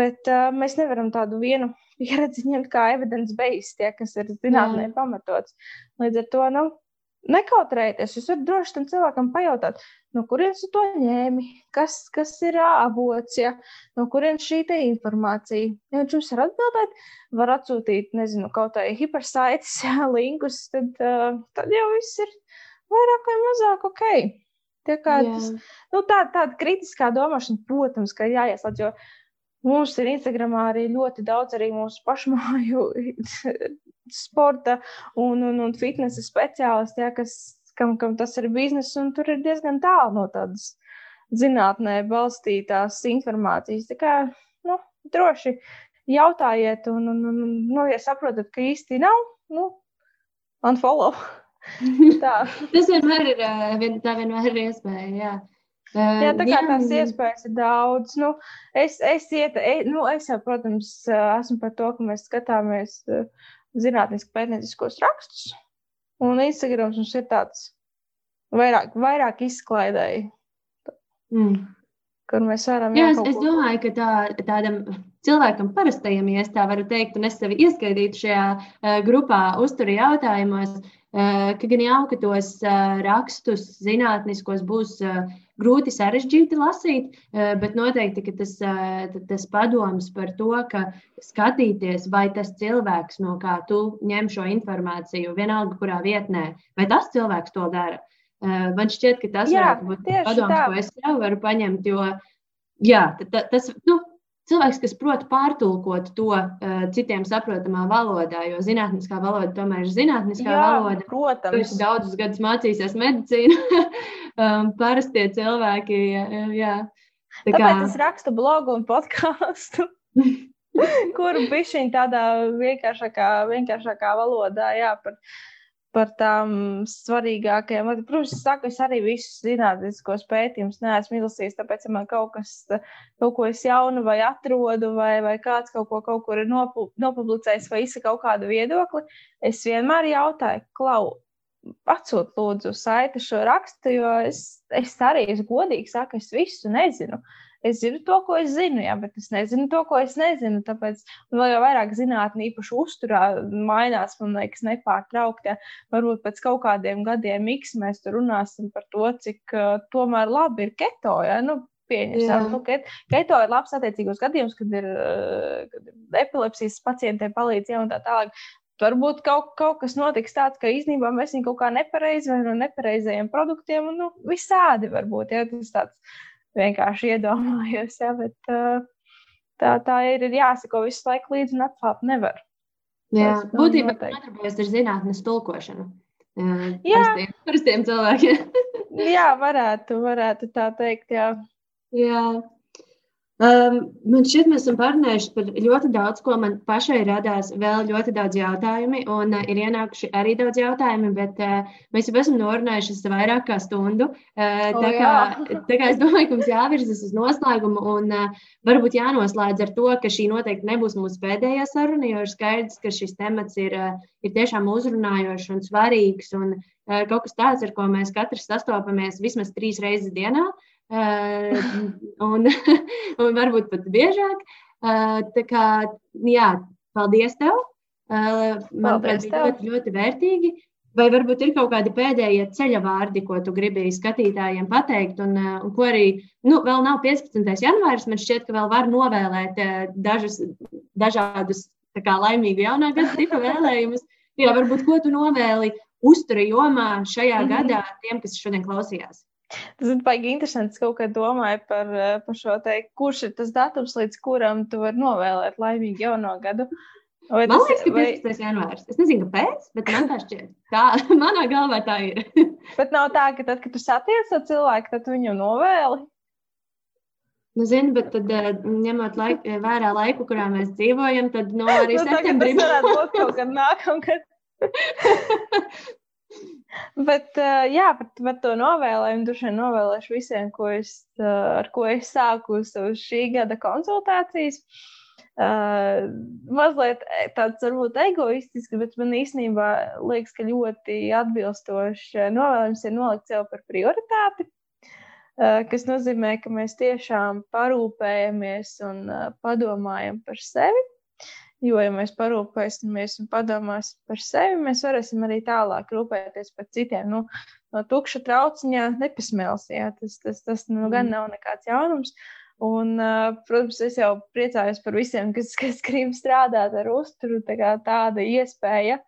Bet uh, mēs nevaram tādu vienu [LAUGHS] pieredzi ņemt kā evidence-based, ja, kas ir zinātnē pamatots. Līdz ar to nu, nekautrējieties. Jūs varat droši tam cilvēkam pajautāt, no kurienes tu to ņēmi, kas, kas ir avots, ja? no kurienes šī informācija. Ja viņš jums var atbildēt, var atsūtīt, nezinu, kaut kādā hipersaites ja, linkus, tad, uh, tad jau viss ir vairāk vai mazāk ok. Tā kā tas, nu, tā, tāda kritiskā domāšana, protams, ka jāieslēdz, jo Mums ir Instagramā arī ļoti daudz arī mūsu pašmāju [LAUGHS] sporta un, un, un fitnesa speciālisti, ja, kas, kam, kam tas ir bizness, un tur ir diezgan tālu no tādas zinātnē balstītās informācijas. Tā kā nu, droši jautājiet, un, un, un nu, ja saprotat, ka īsti nav, nu, unfollow. [LAUGHS] Tas vienmēr ir, vien, tā vienmēr ir iespēja. Jā. Jā, tā kā tās iespējas ir daudz. Nu, es, es, iet, e, nu, es jau, protams, esmu par to, ka mēs skatāmies zinātniski pētnieciskos rakstus. Un Instagrams mums ir tāds vairāk, vairāk izklaidēji. Mm. Kur mēs varam. Jā, es, es domāju, ka tā, tādam cilvēkam parastajam, ja es tā varu teikt, un es sevi ieskaidītu šajā uh, grupā, uzturu jautājumos, uh, ka gan jau, ka tos uh, rakstus zinātniskos būs uh, grūti sarežģīti lasīt, eh, bet noteikti tas, eh, tas padoms par to, ka skatīties, vai tas cilvēks, no kā tu ņem šo informāciju, vienalga kurā vietnē, vai tas cilvēks to dara. Eh, man šķiet, ka tas Jā, varētu būt padoms, tā. ko es jau varu paņemt, jo jā, tas, nu, cilvēks, kas prot pārtulkot to uh, citiem saprotamā valodā, jo zinātniskā valoda tomēr ir zinātniskā Jā, valoda. Protams. Viņš daudzus gadus mācīsies medicīnu, [LAUGHS] um, parastie cilvēki. Jā. Tā Tāpēc kā... es rakstu blogu un podkāstu. [LAUGHS] Kuru bišķiņ tādā vienkāršākā, vienkāršākā valodā, jā, par, par tām svarīgākajām. Protams, es saku, es arī visus zinātniskos pētījumus neesmu izlasījis, tāpēc, ja man kaut kas, kaut ko es jaunu vai atrodu, vai, vai kāds kaut ko kaut kur ir nopu, nopublicējis vai izsaka kaut kādu viedokli, es vienmēr jautāju, klau, atsūt lūdzu saiti šo rakstu, jo es, es arī, es godīgi saku, es visu nezinu. Es zinu to, ko es zinu, jā, bet es nezinu to, ko es nezinu. Tāpēc vēl jau vairāk zinātnē, īpaši uzturā, mainās, man liekas, nepārtraukti. Varbūt pēc kaut kādiem gadiem miks mēs tur runāsim par to, cik uh, tomēr labi ir keto. Ja. Nu, Pieņemsim, nu, keto ir labs attiecīgos gadījumos, kad ir, kad ir epilepsijas pacientiem palīdz, ja un tā tālāk. Varbūt kaut, kaut kas notiks tāds, ka īstenībā mēs viņu kaut kā nepareizi vai no nepareizajiem produktiem, un nu, visādi varbūt, ja tas tāds vienkārši iedomājos. Ja, bet, tā, tā ir, ir jāsako visu laiku līdzi un atklāt nevar. Jā, Tas, būtībā nodarbojas ar zinātnes tulkošanu. Jā, parastiem, parastiem cilvēkiem. [LAUGHS] jā, varētu, varētu tā teikt. Jā. Jā. Um, man šķiet, mēs esam parunājuši par ļoti daudz, ko man pašai radās vēl ļoti daudz jautājumu, un uh, ir ienākuši arī daudz jautājumu, bet uh, mēs jau esam norunājuši vairāk kā stundu. Uh, tā, oh, kā, [LAUGHS] tā kā es domāju, ka mums jāvirzas uz noslēgumu, un uh, varbūt jānoslēdz ar to, ka šī noteikti nebūs mūsu pēdējā saruna, jo ir skaidrs, ka šis temats ir, uh, ir tiešām uzrunājošs un svarīgs, un uh, kaut kas tāds, ar ko mēs katrs sastopamies vismaz trīs reizes dienā. Uh, un, [LAUGHS] un varbūt pat biežāk. Tā kā, jā, paldies tev! Manuprāt, bija ļoti, ļoti vērtīgi. Vai varbūt ir kaut kādi pēdējie ceļa vārdi, ko tu gribēji skatītājiem pateikt, un, un ko arī, nu, vēl nav 15. janvāris, man šķiet, ka vēl var novēlēt dažus, dažādus kā, laimīgu jaunā gada tipa [LAUGHS] vēlējumus. Jā, varbūt ko tu novēli uztura jomā šajā mm -hmm. gadā tiem, kas šodien klausījās? Tas ir baigi interesanti. Es kaut kā domāju par, eh, par šo te, kurš ir tas datums, līdz kuram tu vari novēlēt laimīgu jauno gadu. Vai man liekas, ka 15. Vai... janvārs. Es nezinu, kāpēc, bet man tā šķiet. Tā, [LAUGHS] manā galvā tā ir. [LAUGHS] bet nav tā, ka tad, kad tu satiec ar cilvēku, tad viņu novēli. Nu, zinu, bet tad, eh, ņemot laik, vērā laiku, kurā mēs dzīvojam, tad no nu, arī [LAUGHS] nu, septembrī. Tas varētu būt kaut kad nākamgad. Bet, uh, jā, par, par to novēlējumu droši vien novēlēšu visiem, ko es, uh, ar ko es sāku uz šī gada konsultācijas. Uh, mazliet tāds varbūt egoistisks, bet man īstenībā liekas, ka ļoti atbilstošs novēlējums ir nolikt sev par prioritāti. Uh, kas nozīmē, ka mēs tiešām parūpējamies un uh, padomājam par sevi. Jo, ja mēs parūpēsimies un padomāsim par sevi, mēs varēsim arī tālāk rūpēties par citiem. Nu, no tukša trauciņā nepasmēls. Jā, tas, tas, tas nu, gan mm. nav nekāds jaunums. Un, protams, es jau priecājos par visiem, kas, kas grib strādāt ar uzturu. Tā tāda iespēja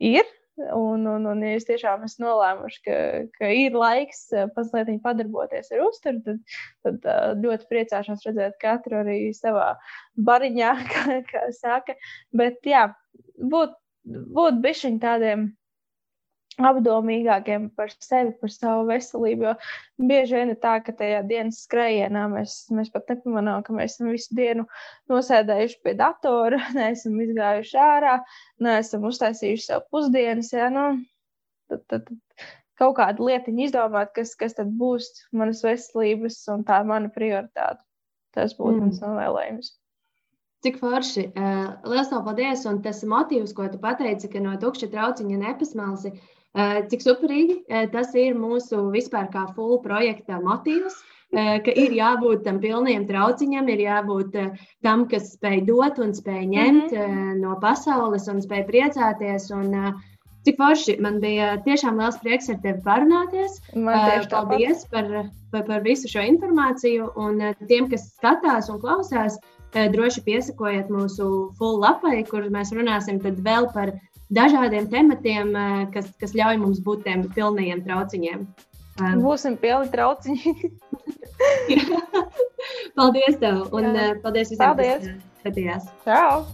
ir. Un, un, un ja es tiešām esmu nolēmuši, ka, ka ir laiks mazliet padarboties ar uzturu, tad, tad ļoti priecāšos redzēt katru arī savā bariņā, [LAUGHS] kā, kā saka. Bet jā, būt, būt bišķiņ tādiem apdomīgākiem par sevi, par savu veselību. Jo bieži vien ir tā, ka tajā dienas skrējienā mēs, mēs pat nepamanām, ka mēs esam visu dienu nosēdējuši pie datora, [LAUGHS] neesam izgājuši ārā, neesam uztaisījuši sev pusdienas. Ja? Nu, tad, tad, tad kaut kādu lietiņu izdomāt, kas, kas tad būs manas veselības un tā mana prioritāte. Tas būtu mm. mans novēlējums. Cik forši. Uh, Lielas paldies! Un tas motīvs, ko tu pateici, ka no tukša trauciņa nepasmelsi, uh, Eh, cik superīgi eh, tas ir mūsu vispār kā full projekta motīvs. Eh, ka ir jābūt tam pilniem trauciņam, ir jābūt tam, kas spēj dot un spēj ņemt mm -hmm. no pasaules un spēj priecāties. Un, cik forši man bija tiešām liels prieks ar tevi parunāties. Paldies par, par, par visu šo informāciju. Un tiem, kas skatās un klausās, droši piesakojiet mūsu full lapai, kur mēs runāsim vēl par dažādiem tematiem, eh, kas, kas ļauj mums būt tiem pilniem trauciņiem. Eh, Būsim pilni trauciņi. [LAUGHS] paldies tev un. Eh, paldies visiem, paldies. kas skatījās. Čau!